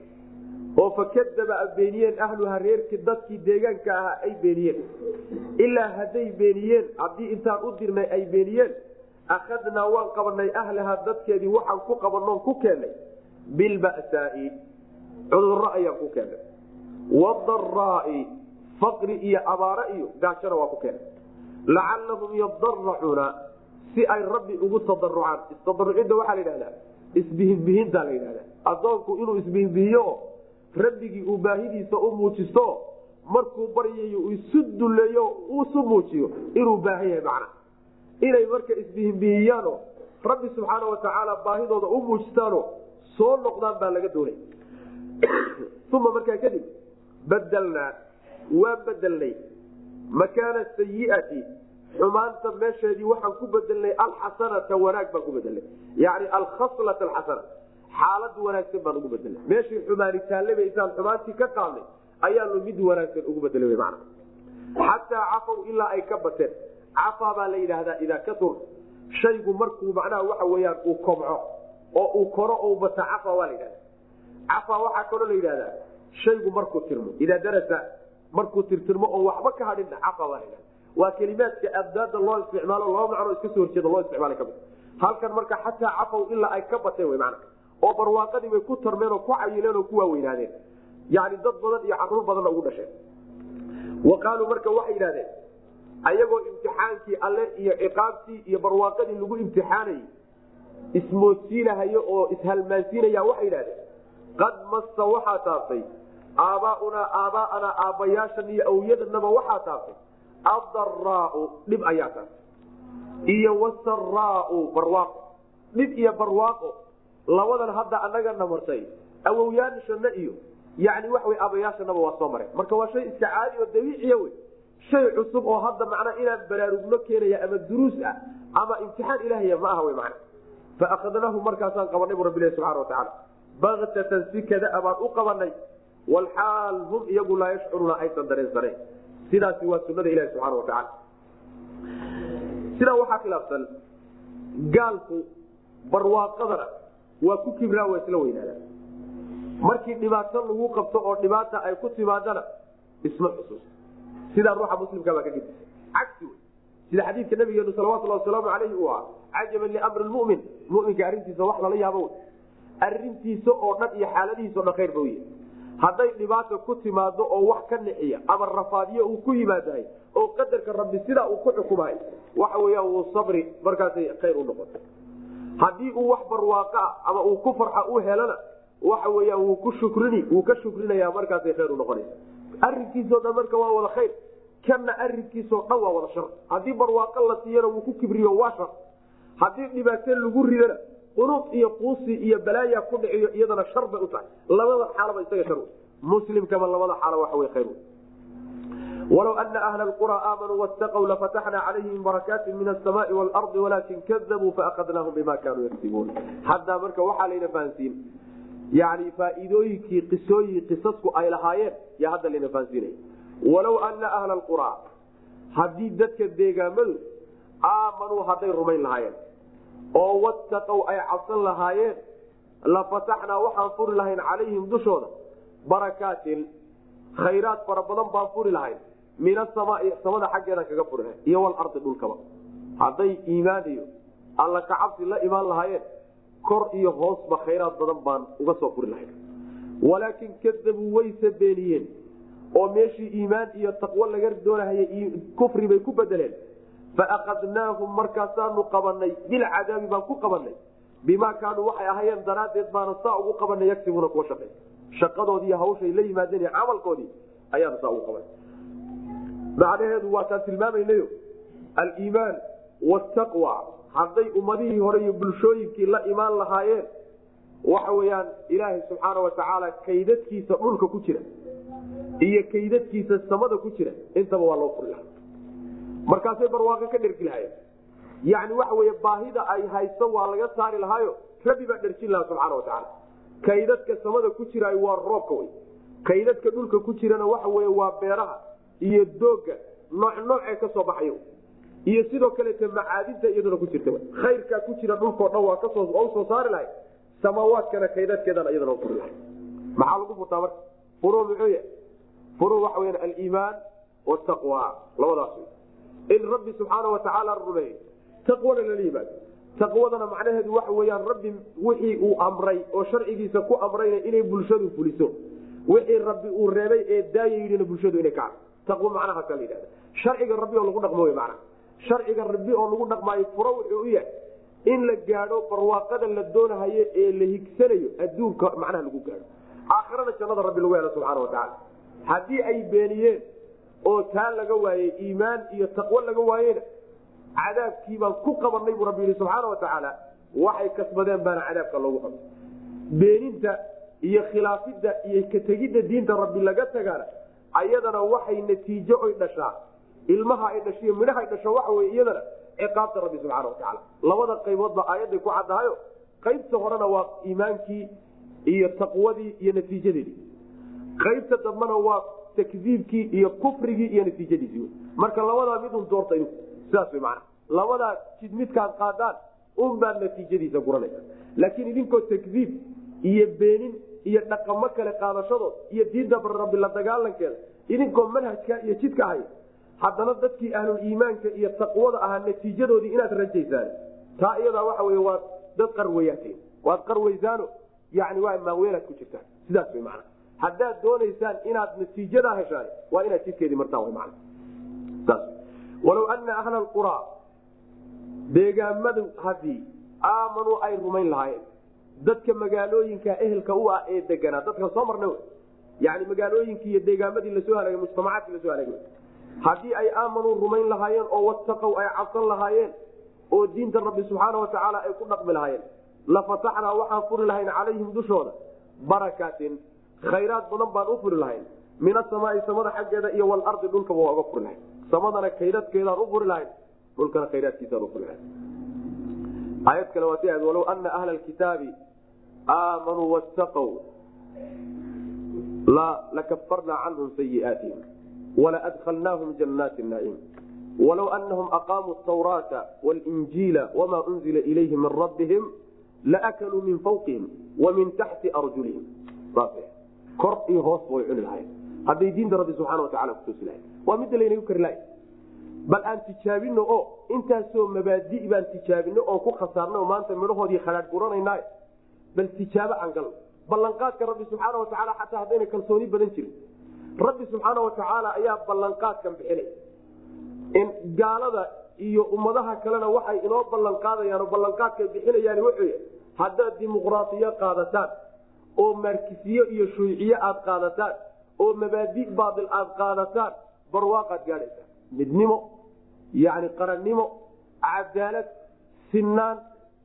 oo fakadaba a beeniyeen ahluha reerkii dadkii deegaanka ahaa ay beeniyeen. Ilaa hadday beeniyeen haddii intaan u dirnay ay beeniyeen akhadnaa waan qabanay ahlaha dadkeedii waxaan ku qabanoon ku keennay bilbasaai cudurro ayaan ku keennay wadaraai faqri iyo abaare iyo gaajona waa ku keennay lacallahum yadaracuuna si ay rabbi ugu tadarucaan istadarucidda waxaa la yidhahdaa isbihinbihintaa la yidhahda adoonku inuu isbihinbihiyo rabbigii uu baahidiisa u muujisto markuu baryayo isu duleeyo isu muujiyo inuu baahan yahay macna. Inay marka isbihinbihiyaano rabbi subxaana watacaala baahidooda u muujistaano soo noqdaan baa laga doonay. Uma markaa kadib badelnaa waa bedelnay makaana sayiati xumaanta meesheedii waxaan ku bedelnay alxasanata wanaag baan ku bedelnay yani alkhaslat alxasana xaalad wanaagsan baan ugu bedelnay meeshii xumaani taalleba intaan xumaantii ka qaadnay ayaanu mid wanaagsan ugu bedelay man xataa cafow ilaa ay ka bateen. Cafaa baa la yidhaahdaa idaa katur shaygu markuu macnaha waxa weyaan uu kobco oo uu koro o bata cafa waa la yidhahda cafaa waxaa kaloo la yidhahdaa shaygu markuu tirmo idaa darasa markuu tirtirmo oo waxba ka hadhinna cafa waa la yidhahda waa kelimaadka abdaada loo isticmaalo laba macnoo iska soo horjeeda loo isticmaala ka mid halkan marka xataa cafow ilaa ay ka bateen wy mana oo barwaaqadii bay ku tarmeen oo ku cayileen oo ku waaweynaadeen. Yani dad badan iyo carruur badanna ugu dhasheen wa qaaluu marka waxay yidhahdeen ayagoo imtixaankii alle iyo ciqaabtii iyo barwaaqadii lagu imtixaanayay ismoodsiinahayo oo ishalmaansiinaya waxay yidhahdeen qad massa waxaa taabtay aabaaunaa aabaaanaa aabbayaashan iyo awyadanaba waxaa taabtay adaraau dhib ayaa taabtay iyo wasaraau barwaaqo dhib iyo barwaaqo labadan hadda anaga namartay awowyaashana iyo yani waxa wy aabayaashanaba waa soo mareen marka waa shay iska caadi oo dabiiciya wey. Shay cusub oo hadda macnaa inaan baraarugno keenaya ama duruus ah ama imtixaan ilahaya ma aha wy mana faakadnaahu markaasaan qabanay bu rabbilahi subxana watacaala baktatan si kada baan u qabanay walxaal hum iyagu laa yashcuruuna aysan dareensaneen sidaasi waa sunada ilahi subxana watacaala sidaa waxaa khilaafsan gaalku barwaaqadana waa ku kibraa waa isla weynaadaan. Markii dhibaato lagu qabto oo dhibaata ay ku timaadana isma xusuus. Sidaa ruuxa muslimka baa ka gedisa cagsi wey. Sida xadiidka nabigeenu salawatulhi wasalaamu alayhi uu ahaa cajaban liamri lmumin muminka arrintiisa wax lala yaabo wey. Arrintiisa oo dhan iyo xaaladihiisa o dhan khayr ba u yahay hadday dhibaata ku timaado oo wax ka nixiya ama rafaadiyo uu ku yimaadahay oo qadarka rabbi sidaa uu ku xukumahay waxa weya wuu sabri markaasay khayr u noqota haddii uu wax barwaaqo ah ama uu ku farxa u helana waxa weyaan wuu ku shukrini wuu ka shukrinaya markaasay khayr u noqonaysa. Dhan marka waa wada khayr kana arrinkiisao dhan waa wada shar. Haddii barwaaqo la siiyana wuu ku kibriyo waa shar. Haddii dhibaato lagu ridana qunuuq iyo quusi iyo balaaya ku dhiciyo iyadana shar bay u tahay. Labada xaalaba isaga shar muslimkama labada xaalo waxa wey khayr walow ana ahla qura aamanuu wastaqw lafataxna calayhim barakaati min asamaai waalardi walaakin kadabuu faakadnaahum bima kaanuu yagsibuun haddaa marka waxaa layna fahansiin yani faa'iidooyinkii qisooyin qisasku ay lahaayeen yaa hadda layna fahansiinaya walow ana ahla qura haddii dadka deegaamadu aamanuu hadday rumayn lahaayeen oo wattaqow ay cabsan lahaayeen lafataxnaa waxaan furi lahayn calayhim dushooda barakaatin khayraad fara badan baan furi lahayn min asamaai samada xaggeeda kaga lahayn iyo walardi dhulkaba. Hadday iimaan iyo alla kacabsi la imaan lahaayeen kor iyo hoosba khayraad badan baan uga soo furi lahayn. Walaakin kadabuu wayse beeniyeen oo meeshii iimaan iyo taqwo laga doonahayay kufri bay ku bedeleen. Faakadnaahum markaasaanu qabanay bilcadaabi baan ku qabanay bimaa kaanuu waxay ahayeen daraaddeed baana saa ugu qabanay yagsibuuna kuwa shaqey shaqadoodii hawshay la yimaadeen camalkoodii ayaanu saa ugu qabanay macnaheedu waataan tilmaamaynayo. Aliimaan wataqwa hadday ummadihii hore iyo bulshooyinkii la imaan lahaayeen waxa weyaan ilaahay subxaana watacaala kaydadkiisa dhulka ku jira iyo kaydadkiisa samada ku jira intaba waa loo furi markaasay barwaaqo ka dhergi lahaayeen. Yani waxa wey baahida ay hayso waa laga saari lahaayo rabbi baa dherjin lahaa subxaana watacaala kaydadka samada ku jiraay waa roobka wey kaydadka dhulka ku jirana waxa wey waa beeraha iyo dooga nooc noocee ka soo baxayo. Iyo sidoo kaleeta macaadinta iyaduna ku jirta. Khayrkaa ku jira dhulkao dhan waa ka soo soo saari lahay. Samaawaadkana kaydadkeedana iyadana furi lahay. Maxaa lagu furtaa marka? Furu muxuu yahay? Furu waxa weyaan aliimaan wataqwa labadaas in rabbi subxaana watacaala rumeeyo taqwana lala yimaado. Taqwadana macnaheedu waxa weyaan rabbi wixii uu amray oo sharcigiisa ku amrayna inay bulshadu fuliso. Wixii rabbi uu reebay ee daaya bulshadu inay kacdo taqwo macnahaasa la yidhahda sharciga rabbi oo lagu dhaqmo macnaha sharciga rabbi oo lagu dhaqmaayo furo wuxuu u yahay in la gaadho barwaaqada la doonahayo ee la higsanayo adduunka macnaha lagu gaadho. Aakhirana jannada rabbi lagu helo subxaana watacaala haddii ay beeniyeen oo taa laga waayey iimaan iyo taqwo laga waayena cadaabkii baan ku qabanay buu rabbi yihi subxaana watacaala waxay kasbadeen baana cadaabka loogu qabtay. Beeninta iyo khilaafidda iyo kategidda diinta rabbi laga tagaana ayadana waxay natiijo oy dhashaa. Ilmaha ay dhashiyo midhaha ay dhasho waxa wey iyadana ciqaabta rabbi subxaana watacaala labada qayboodba aayadday ku caddahayo qaybta horena waa iimaankii iyo taqwadii iyo natiijadeedii. Qaybta dambena waa takdiibkii iyo kufrigii iyo natiijadiisii marka labadaa midun doorta sidaas w mana labadaa jid midkaad qaadaan unbaad natiijadiisa guranaysa. Laakiin idinkoo takdiib iyo beenin iyo dhaqamo kale qaadashadood iyo diinta rabbi la dagaalankeeda idinkoo manhajka iyo jidka ahay haddana dadkii ahlul iimaanka iyo taqwada ahaa natiijadoodii inaad rajaysaan. Taa iyadaa waxa wey waa dad qarwayaatiin waad qarwaysaano yani waa maaweelaad ku jirtaan sidaas w mana haddaad doonaysaan inaad natiijadaa heshaan waa inaad jidkeedii martaan man walow ana ahla qura deegaamadu haddii aamanuu ay rumayn lahaayeen dadka magaalooyinka ehelka u ah ee deganaa dadka soo marna yani magaalooyinkii iyo deegaamadii la soo halaagay mujtamacaadkii la soo halaagay haddii ay aamanuu rumayn lahaayeen oo wataqow ay cabsan lahaayeen oo diinta rabbi subxaana watacaala ay ku dhaqmi lahaayeen lafataxnaa waxaan furi lahayn calayhim dushooda barakaatin khayraad badan baan u furi lahayn. Min asamaai samada xaggeeda iyo walardi dhulkaba waa uga furi lahayn. Samadana kaydadkeedaan u furi lahayn dhulkana khayraadkiisaan u furi lahayn. Aayad kale waa si ahayd walow ana ahla alkitaabi aamanuu wattaqow lakafarnaa canhum sayiaatihim walaadkhalnaahum jannaati naciim walow anahum aqaamuu tawraata walinjiila wamaa unzila ilayhim min rabbihim laakaluu min fawqihim wa taxti arjulihim kor iyo hoosba way cuni lahayn hadday diinta rabbi subxana watacala kutusi lahayn waa midda laynagu kari lahay bal aan tijaabino oo intaasoo mabaadi baan tijaabino oon ku khasaarna maanta midhahoodii khadhaadh guranayna bal tijaabo aan galno ballanqaadka rabbi subxaana watacaala xataa haddayna kalsooni badan jirin. Rabbi subxaana watacaala ayaa ballanqaadkan bixinay. In gaalada iyo ummadaha kalena waxay inoo ballan qaadayaan oo ballanqaadkay bixinayaan wuxuu haddaad dimuqraatiyo qaadataan oo markisiyo iyo shuuciye aad qaadataan oo mabaadi baail aad qaadataan barwaaqaad gaadhaysaa. Midnimo yani qarannimo cadaalad sinaan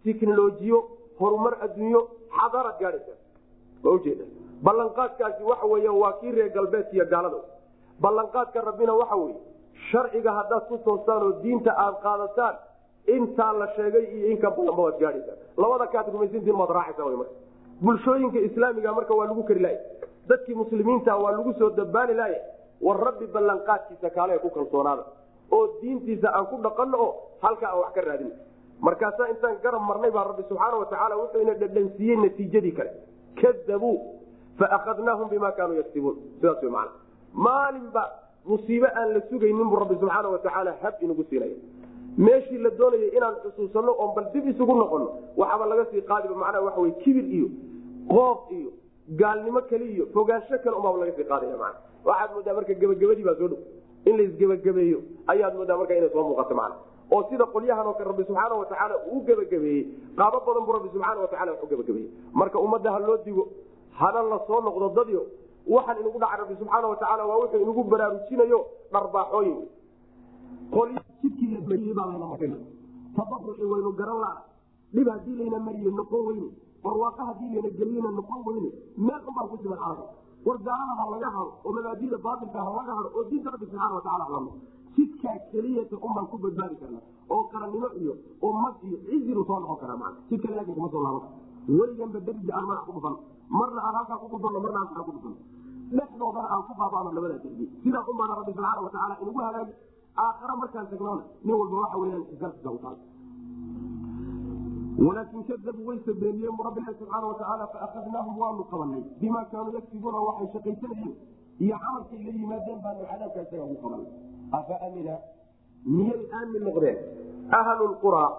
tiknolojiyo horumar adduunyo xadaaraad gaadhaysaa ma ujeeda ballanqaadkaasi waxa weya waa kii reer galbeedka iyo gaalada ballanqaadka rabbina waxa weye sharciga haddaad ku toostaan oo diinta aad qaadataan intaa la sheegay iyo inka badanba waad gaadhaysaa labada kaad rumaysantiin maad raacaysa wy marka. Bulshooyinka islaamiga marka waa lagu kari laaya dadkii muslimiinta waa lagu soo dabaani laaya war rabbi ballanqaadkiisa kaale ku kalsoonaada. Oo diintiisa aan ku dhaqanno oo halkaa aan wax ka raadin markaasaa intaan garab marnay baa rabbi subxaana watacaala wuxuu ina dhadhansiiyey natiijadii kale. Kadabuu faakadnaahum bima kaanuu yaktibuun sidaas man maalinba musiibe aan la sugaynin buu rabbi subxaana watacaala hab inagu siinaya meeshii la doonayay inaan xusuusano oon bal dib isugu noqono waxaaba laga sii qaadiba macnaha waxa wey kibir iyo qoof iyo gaalnimo kale iyo fogaansho kale umaaba laga sii qaadaya mana waxaad moodaa marka gebagabadii baa soo dhow. In laisgebagabeeyo ayaad moodaa marka inay soo muuqato macna oo sida qolyahan oo kale rabbi subxaana watacaala uu gebagabeeyey qaabo badan buu rabbi subxaana watacala wax u gebagabeeyey. Marka ummadda ha loo digo hana la noqdo dadyo waxaan inagu dhaca rabbi subxaana watacaala waa wuxuu inagu baraarujinayo dharbaaxooyin tabaruci waynu garan laana dhib haddii layna mariye noqon weyne. Barwaaqa haddii layna geliyena noqon weyne. Meel unbaan ku siman adag war gaalada ha laga haro oo mabaadida baatilka ha laga haro oo diinta rabbi subxaana wataala halano jidkaa keliyata unbaan ku badbaadi karna oo qarannimo iyo mag iyo cizinu soo noqon karaa jidka kuma soo laaban weliganba derbi aan madax ku dhufan. Marna aan halkaa ku dhufano marna aan kaa ku dhufano dhexdoodana aan ku baabaano labadaa derbi sidaa unbaana rabbi subxaana watacaala inagu hagaagi aakhara markaan tagnoona nin walba waxa weyaan isgarsiga walaakin kadabuu way sabeeniyeen bu rabbilahi subxaana watacaala faakadnaahum waanu qabanay bima kaanuu yaktibuuna waxay shaqaysanayeen iyo camalkay la yimaadeen baanu cadaabka isaga ugu qabanay afa amina miyay aamin noqdeen? Ahlulquraa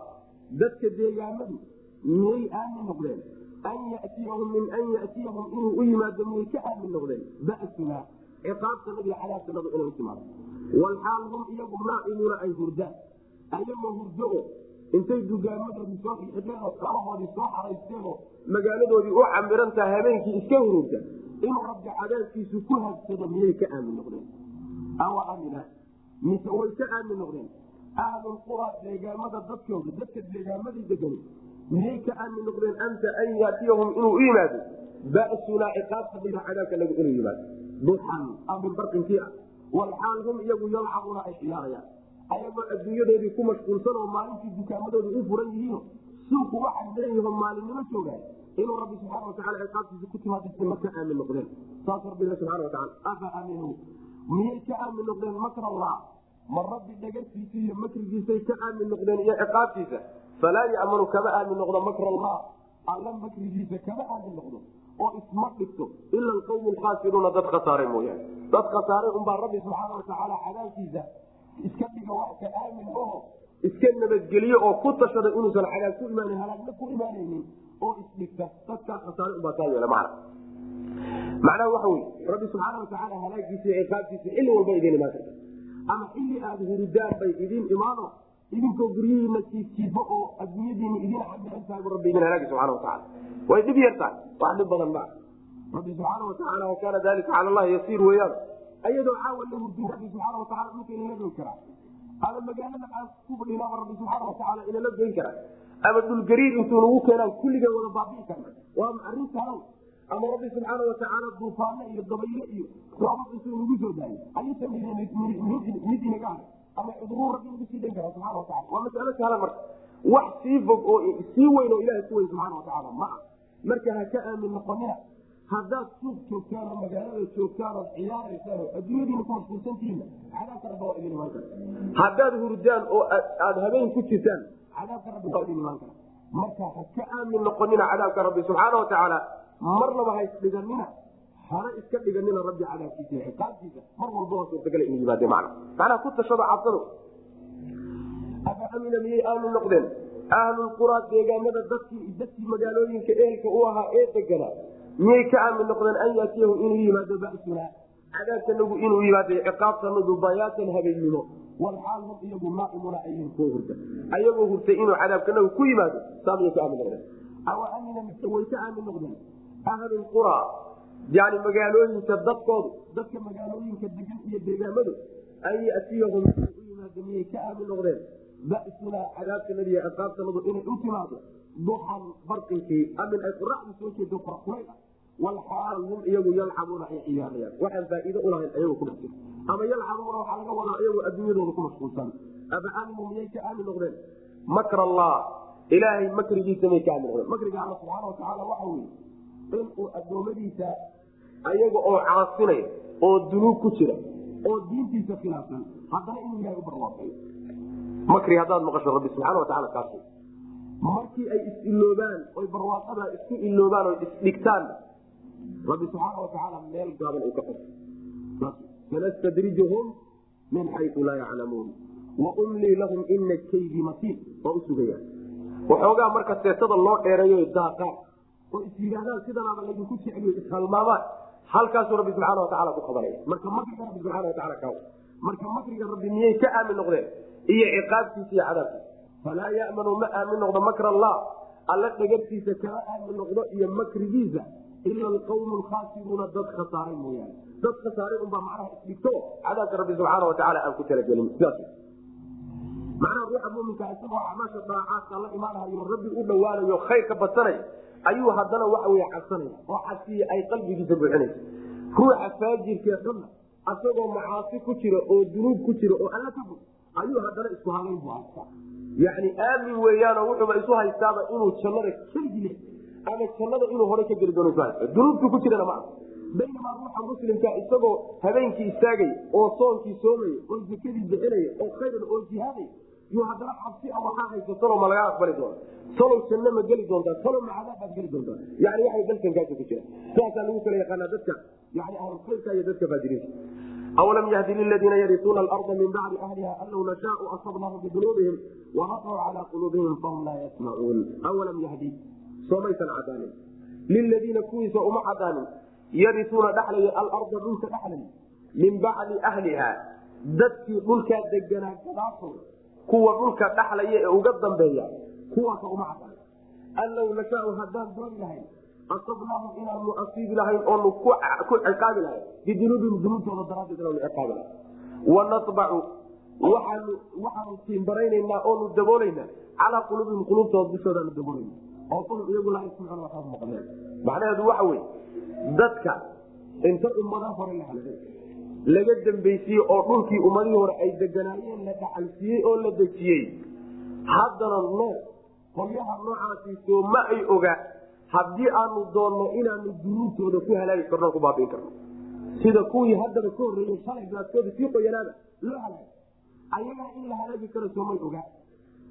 dadka deegaamadu miyay aamin noqdeen? An yatiyahum min an yatiyahum inuu u yimaado miyay ka aamin noqdeen? Basuna ciqaabtanadu iyo cadaabtanadu inay u timaado. Hum iyagu naa'imuuna ay hurdaan ayagoo hurdo o intay dugaamadoodii soo xidheen oo kalahoodii soo xaraysteenoo magaaladoodii u camirantaha habeenkii iska hururta inuu rabbi cadaabkiisu ku hagsado miyay ka aamin noqdeen? Awa amina mise way ka aamin noqdeen. Ahlulqura deegaamada dadkooda dadka deegaamadii degani miyay ka aamin noqdeen anta an yaatiyahum inuu u yimaado. Basunaa ciqaabta dhira cadaabka nagu inuu yimaado. Duxan barqinkii ah. Walxaal hum iyagu yalcabuuna ay ciyaarayaan ayagoo adduunyadoodii ku mashquulsan oo maalintii dukaamadooda u furan yihiino suuku waxay leeyiho maalinimo joogaan inuu rabbi subxaana watacala ciqaabtiisa ku timaadasa ma aamin noqdeen. Saas rabbiga subxana wataala afa aaminuu miyay ka aamin noqdeen makr allah ma rabbi dhagartiisa iyo makrigiisay ka aamin noqdeen iyo ciqaabtiisa? Falaa yamanu kama aamin noqdo makr allah alla makrigiisa kama aamin noqdo oo isma dhigto ila alqawmu lkhaasiruuna dad khasaare mooyaane. Dad khasaare unbaa rabbi subxaana watacaala cadaabkiisa iska dhiga wax ka aamin oho iska nabadgeliyo oo ku tashada inuusan cadaab ku imaan halaagna ku imaanaynin oo isdhigta dadkaa khasaare unbaa kaa yeela macna macnaha waxa wey rabbi subxaana watacaala halaagiisa iyo ciqaabtiisa xilli walba idin imaan karta ama xilli aada hurudaan bay idin imaano idinkoo guryihiina jiifjiifo oo adduunyadiina idin bu rabbi idin halaagi subxana watacaala way dhib yar tahay wax dhib badan maa rabbi subxaana watacaala wakaana dalika cala allahi yasiir weeyaan. Ayadoo caawa la hurdin rabbi subxaana wataala dhulka inala goyn karaa. Ama magaalada aan kubadhinaaba rabbi subxaana watacaala inala goyn karaa. Ama dhulgariir intuu nagu keenaan kulligeen wada baabi'i karna. Waa arrin sahlan ama rabbi subxaana watacaala duufaano iyo dabaylo iyo roobab intuu nagu soo daayo ayuusan mid inaga haray ama cuduruu rabbi nagu sii dayn karaa subxana watacala waa masalo sahlan marka. Wax sii fog oo sii weyn oo ilahay ku weyn subxaana watacaala ma ah marka ha aamin noqonina haddaad suuq joogtaan oo magaalada joogtaan ood ciyaaraysaan oo adduunyadiina ku mashquulsantihiin cadaabka rabbi waa idin imaan kara haddaad hurdaan oo aada habeen ku jirtaan cadaabka rabbi waa idin imaan kara marka ha aamin noqonina cadaabka rabbi subxaana watacaala marnaba ha isdhiganina hana iska dhiganina rabbi cadaabkiisa iyo ciqaabtiisa mar walba waa suurtagala inuu yimaade macna macnaha ku tashado cabsado afa amina miyay aamin noqdeen? Ahlulquraa deegaanada dadkii dadkii magaalooyinka ehelka u ahaa ee deganaa miyay ka aamin noqdeen an yaatiyahum inuu yimaado basuna? Cadaabtanagu inuu yimaado ciqaabtanadu bayaatan habeennimo. Walxaal hum iyagu naaimuna ayhin kuwa hurta ayagoo hurtay inuu cadaabkanagu ku yimaado saamay ka aamin noqdeen. Awa amina mise way ka aamin noqdeen ahlulqura yani magaalooyinka dadkoodu dadka magaalooyinka degan iyo deegaamadu an yatiyahum u yimaado miyay ka aamin noqdeen. Basunaa cadaabkanadi iyo ciqaabtanadu inay u timaado duxan barqinkii amin ay qoraxdu soo jeedo farkulayl ah walxaal hum iyagu yalcabuuna ay ciyaarayaan. Waxaan faa'iido ulahayn ayago ku dhex ama yalcabuuna waxaa laga wadaa iyagoo adduunyadooda ku mashquulsan. Aba miyay ka aamin noqdeen. Makr allah ilaahay makrigiisa may ka aamin noqdeen. Makriga alla subxaana watacaala waxa weye inuu addoommadiisa ayaga oo caasinaya oo dunuub ku jira oo diintiisa khilaafsan haddana inuu ilahay u barwaaqayo makri haddaad maqasho rabbi subxaana watacaala kaas markii ay is-iloobaan oy barwaaqada isku iloobaan oy isdhigtaan rabbi subxaana watacaala meel gaaban ay ka xo sanastadrijuhum min xayu laa yaclamuun. Waumlii lahum ina kaydii matiin waa u sugayaan. Waxoogaa marka seetada loo dheereeyo daaqaan oo is yidhaahdaan sidanaaba laydinku jecliyo ishalmaamaan halkaasuu rabbi subxaana watacaala ku qabanaya marka makriga rabbi subxana wataala ka marka makriga rabbi miyay ka aamin noqdeen? Iyo ciqaabtiisa iyo cadaabkiisa falaa yamanu ma aamin noqdo makr allah. Alla dhagartiisa kama aamin noqdo iyo makrigiisa. Ila alqawmu lkhaasiruuna dad khasaaray mooyaane. Dad khasaaray unbaa macnaha isdhigto cadaabka rabbi subxaana watacaala aan ku talagelin. Sidaas macnaha ruuxa muminka isagoo acmaasha daacaadka la imaanayo rabbi u dhawaanayo khayrka badsanay ayuu haddana waxa wey cabsanaya oo cabsiya ay qalbigiisa buuxinaysa. Ruuxa faajirkee xunna asagoo macaasi ku jira oo dunuub ku jira oo alla ka bog ayuu haddana isku halayn bu haystaa. Yani aamin weeyaanoo wuxuuba isu haystaaba inuu jannada keligi le ama jannada inuu hore ka geli doono haysta dunuubtu ku jirana maa baynamaa ruuxa muslimka isagoo habeenkii istaagaya oo soonkii soomaya oo zakadii bixinaya oo khayran oo jihaadaya yuu haddana cabsi a waxaa haysa salow ma lagaa aqbali doona salow janno ma geli doontaa? Salow ma cadaab baad geli doontaa? Yani waxay dalkankaasa ku jira sidaasaa lagu kala yaqaanaa dadka yani ahlulkhayrka iyo dadka faajiriinta. Awalam yahdi liladiina yarisuuna alarda min bacdi ahliha an law nashaau asabnahum bidunuubihim wanaqaw calaa quluubihim fahum laa yasmacuun awalam yahdi soomaysan cadaanin liladiina kuwiisa uma cadaanin yarisuuna dhaxlaya alarda dhulka dhaxlay min bacdi ahliha dadkii dhulkaa deganaa gadaasooda kuwa dhulka dhaxlaya ee uga dambeeya kuwaasa uma cadaan an law nashaau haddaan dooni lahayn asabnaahum inaanu asiibi lahayn oonu ku ciqaabi lahayn. Bidunuubihim dunuubtooda daraaddeed inaanu ciqaabi lahayn. Wanatbacu waxaanu waxaanu tiimbaraynanaa oonu daboolaynaa calaa quluubihim quluubtooda dushoodaanu daboolana oo fahum iyagu laa yasmacuuna waxaad maqleen macnaheedu waxa weye dadka inta ummada hore la halagay laga dambaysiiyey oo dhulkii ummadihii hore ay deganaayeen la dhaxalsiiyey oo la dejiyey. Haddana nool qolyaha noocaasiisoo ma ay oga haddii aanu doonno inaanu dunuubtooda ku halaagi karno ku baabiin karno. Sida kuwii haddaba ka horreeyey shalay gaaskooda sii qoyanaada loo halaagay. Ayagaa in la halaagi karo soomay ogaa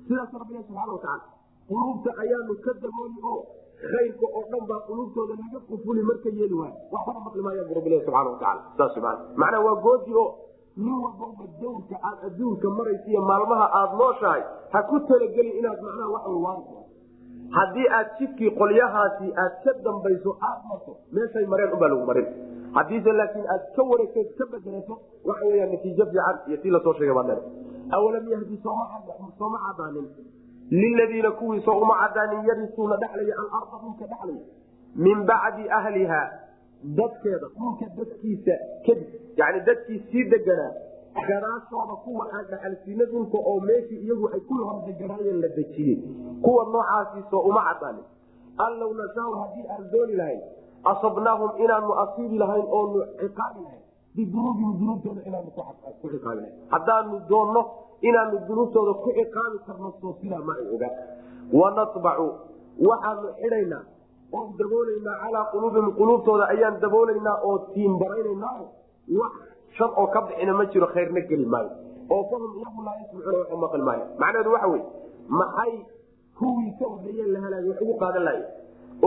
sidaas rabbiga subxana watacaala quluubta ayaanu ka dabooli oo khayrka oo dhan baa quluubtooda laga qufuli marka yeeli waayo waxbana maqli maayaan rabbilahi subxana watacaala saas maan macnaa waa goodi oo nin walbaba dawrka aad adduunka maraysa iyo maalmaha aada nooshahay ha ku talagelin inaad macnaha wax waari haddii aad jidkii qolyahaasi aad ka dambayso aada marto meeshay mareen unbaa lagu marin. Haddiise laakiin aad ka wareegto ka bedelato waxa weya natiijo fiican iyo tii la soo sheegay baa awalam yahdi sooma cadaanin liladiina kuwiisoo uma cadaanin yarisuuna dhexlaya alarda dhulka dhexlaya min bacdi ahliha dadkeeda dhulka dadkiisa kadib yani dadkii sii deganaa gadaashooda kuwa aan dhaxalsiina dhulka oo meeshii iyagu ay ku hor deganaayeen la dejiyey kuwa noocaasiisoo uma cadaanin an law nashaau haddii aan dooni lahayn asabnaahum inaanu asiibi lahayn oonu ciqaabi lahayn bidunuubihim dunuubtooda inaanu ku ciqaabi lahayn haddaanu doonno inaanu dunuubtooda ku ciqaabi karno soo sidaa ma ay ogaa wanatbacu waxaanu xidhaynaa oon daboolaynaa calaa quluubihim quluubtooda ayaan daboolaynaa oo tiimbaraynanaa wax shar oo ka bixina ma jiro khayrna geli maayo oo fahum iyagu laa yasmacuuna wax maqli maayo macnaheedu waxa wey maxay kuwii ka horeeyeen la halaagay wax ugu qaadan lahaye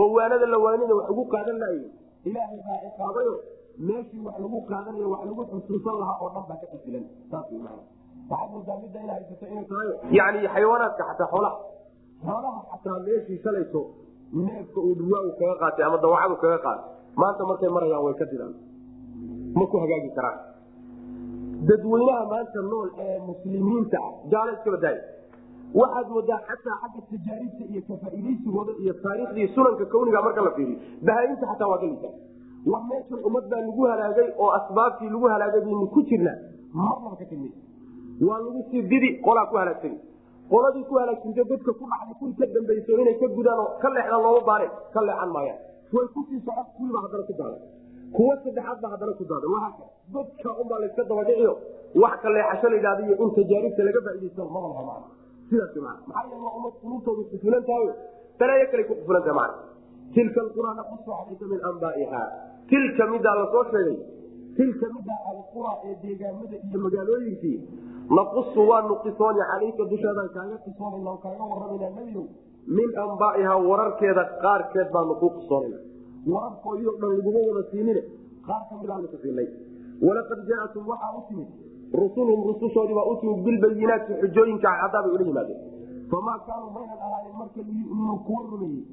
oo waanada la waanina wax ugu qaadan lahaye ilaahay baa ciqaabayo meeshii wax lagu qaadanayo wax lagu xusuusan lahaa oo dhan baa ka tahay. Yani xayawaanaadka xataa xoolaha. Xoolaha xataa meeshii shalayso neefka uu duwaagu kaga qaatay ama dawacadu kaga qaatay maanta markay marayaan way ka didaan ma ku hagaagi karaan. Dadweynaha maanta nool ee muslimiinta ah gaalo iska badaaya waxaad moodaa xataa xagga tajaaribta iyo kafaaidaysigooda iyo taariikhdii sunanka kawniga marka la fiiriyo. Bahaainta xataa waa galisa war meeshan ummad baa lagu halaagay oo asbaabtii lagu halaagay baynu ku jirnaa marnaba ka waa lagu sii didi qolaa ku halaagsani qoladii ku halaagsantay dadka ku dhacday kuwii ka dambayso inay ka gudaan oo ka leexdaan looma baareen ka leexan maayaan. Way ku sii socon kuwiiba haddana ku daadan kuwa saddexaad ba haddana ku daadan wahaaka dadka unbaa layska dabadhiciyo wax ka leexasho la yidhahda iyo in tajaaribta laga faaidaysto maba laha macna sidaas maa maxaa yeele waa ummad qulubtoodu kufulan tahayo balaayo kale ku kufulan tahay macna tilka alqura naqusu calayka min anbaa'iha tilka midaa la soo sheegay tilka midaa alqura ee deegaamada iyo magaalooyinkii naqusu waanu qisooni calayka dushaadaan kaaga qisoonayna oo kaaga warramayna nebiyow min anbaa'iha wararkeeda qaarkeed baanu kuu qisoonayna wararkoodii o dhan laguma wada siinine qaar ka midaanu ku siinay. Walaqad jaatum waxaa u timid rusulhum rusushoodii baa u timid bilbayinaati xujooyinka cadaabay ula yimaadeen. Famaa kaanuu maynan ahaanin marka kuwa rumeeyey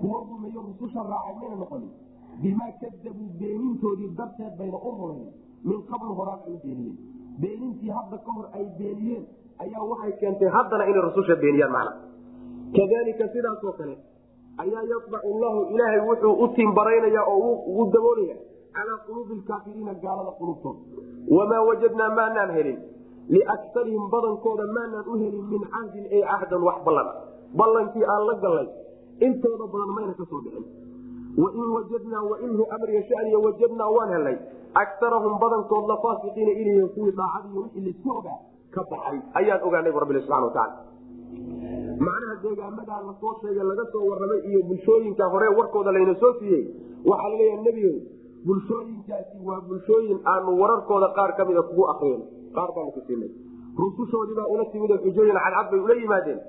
kuwa rumeeyo rususha raacay mayna noqonin bimaa kadabuu beenintoodii darteed bayna u rumayn min qablu horaan u beeniyeen beenintii hadda ka hor ay beeniyeen ayaa waxay keentay haddana inay rususha beeniyaan macna kadalika sidaasoo kale ayaa yabacu llahu ilaahay wuxuu u timbaraynaya oo ugu daboolaya calaa quluubi lkaafiriina gaalada qulubtooda wamaa wajadnaa maanaan helin liaktarihim badankooda maanaan u helin min cahdin ay cahdan wax ballan ballankii aan la gallay intooda badan mayna ka soo dhicin wain wajadnaa wainhu amriga shaniya wajadnaa waan helnay akarahum badankood la faasiqiina ilayhi kuwii daacadiiy wixii laysku ogaa ka baxay ayaan ogaanay bu rabbi subana wataala macnaha deegaamadaa la soo sheegay laga soo warramay iyo bulshooyinka hore warkooda layna soo siiyey waxaa laleeyaha nebigo bulshooyinkaasi waa bulshooyin aanu wararkooda qaar ka mida kugu akriyen qaar baanu ku siinay rusushoodiibaa ula timid oo xujooyin cadcad bay ula yimaadeen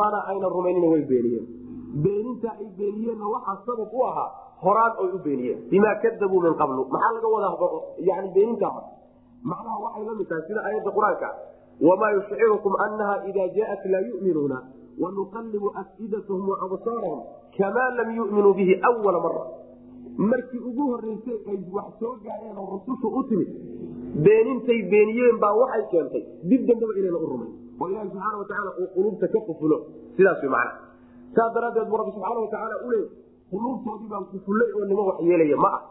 mana aynan rumaynina way beeniyeen beeninta ay beeniyeenna waxaa sabab u ahaa horaan oy u beeniyeen. Bimaa kadabuu min qablu. Maxaa laga wadaa yani beenintaa macnaha waxay la tahay sida aayadda qur'aanka. Wamaa yushcirukum anaha ida jaat laa yuminuuna. Wanuqallibu afidatahum waabsaarahum kamaa lam yuminuu bihi wala mara markii ugu horeysay ay wax soo gaareen oo rusushu u timid beenintay beeniyeen baa waxay keentay. Dib dambaba inayna u rumayn. Oo ilahi subxaana watacaala uu quluubta ka qufulo. Sidaas way macna saas daraaddeed buu rabbi subxaana watacaala u leey quluubtoodii baan kufullay oo nima wax yeelaya ma ah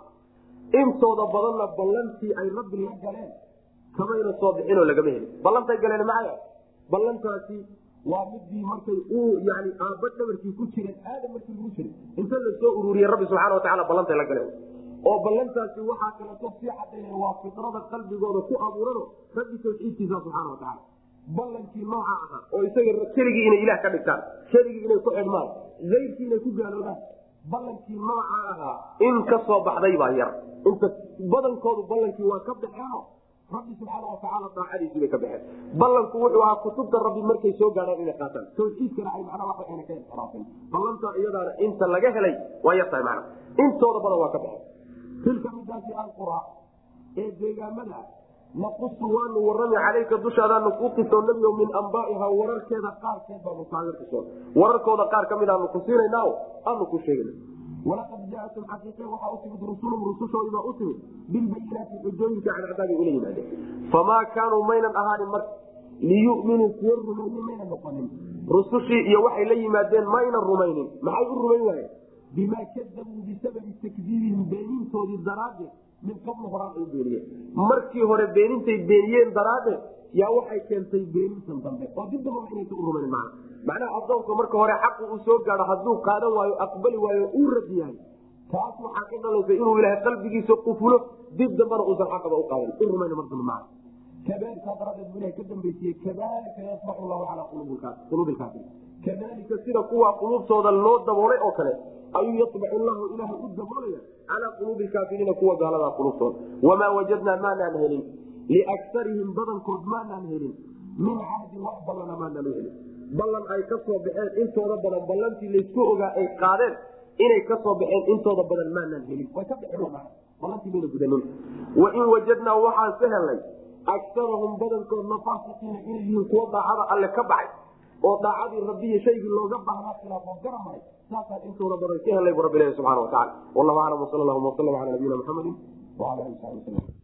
intooda badanna ballantii ay rabbi la galeen kamayna soo bixinoo lagama helin. Ballantay galeen macaya ballantaasi waa midii markay uu yani aabba dhabarkii ku jireen aadam markii lagu jiray inta la soo rabbi subxaana watacaala ballantay la galeen. Oo ballantaasi waxaa kaleeto sii cadayna waa fitrada qalbigooda ku abuurano rabbi tawxiidkiisa subxaana watacaala ballankii nooca ahaa oo isaga keligii inay ilaah ka dhigtaan keligii inay ku xidhmaan ayrkii inay ku gaaloobaan ballankii nooca ahaa in ka soo baxday baa yar. Inta badankoodu ballankii waa ka baxeeno rabbi subxaana watacaala daacadiisii bay ka baxeen. Ballanku wuxuu ahaa kutubta rabbi markay soo gaadhaan inay qaataan. Tawxiidkana ay macnaa waxa ayna ka inxiraafin ballanta iyadaana inta laga helay waa yar tahay intooda badan waa ka baxeen. Tilka midaasi alqura ee deegaamada naqusu waanu warrami calayka dushaadaanu kuu qisoo nebigo min ambaaiha wararkeeda qaarkeed baanu kaaga qisoon wararkooda qaar ka mid aanu ku siinaynao aanu ku sheegana walaqad jaatum xaqiiqe waxaa u timid rusulum rusushoodii baa u timid bilbayinaati xujooyinka cadcadaabay ula yimaadeen. Famaa kaanuu maynan ahaanin marka liyuminuu kuwa rumeeye maynan noqonin. Rusushii iyo waxay la yimaadeen maynan rumaynin. Maxay u rumayn waayeen? Bimaa kadabuu bisababi takdiibihim beenintoodii daraaddeed min qabl horaan ay beeniyeen markii hore beenintay beeniyeen daraaddeed yaa waxay keentay beenintan dambe. Oo dib dambaba inaysa u rumayn macna macnaha adoonka marka hore xaqu uu soo gaado hadduu qaadan waayo aqbali waayo uu rad yahay. Taas waxaa ka dhalaysa inuu ilaahay qalbigiisa qufulo dib dambana uusan xaqaba u qaadan. U rumayn mar dambe macna kadalika daraaddeed buu ilahay ka dambaysiiyey kadalika yasbaxu llahu calaa quluubi lkaafiriin kadalika sida kuwa quluubtooda loo daboolay oo kale ayuu yasbaxu llahu ilaahay u daboolaya calaa quluubi lkaafiriina kuwa gaaladaa quluubtooda wamaa wajadnaa maanaan helin liaktarihim badankood maanaan helin min cahdin wax ballana maanaan helin ballan ay ka soo baxeen intooda badan ballantii laysku ogaa ay qaadeen inay ka soo baxeen intooda badan maanaan helin way ka baxeenballantii mayna gudanin wain wajadnaa waxaan ka helnay akarahum badankoodna faasiqiina inay yihiin kuwa daacada alle ka baxay oo daacadii rabbiyi shaygii looga baahnaa khilaafoo garamaray saasaan intooda badan ka helnay bu rabbi ilahi subxana wa tacala wallahu aclam wsal allahuma wasalam ala nabiyina muxamadi wala ali sabi waslm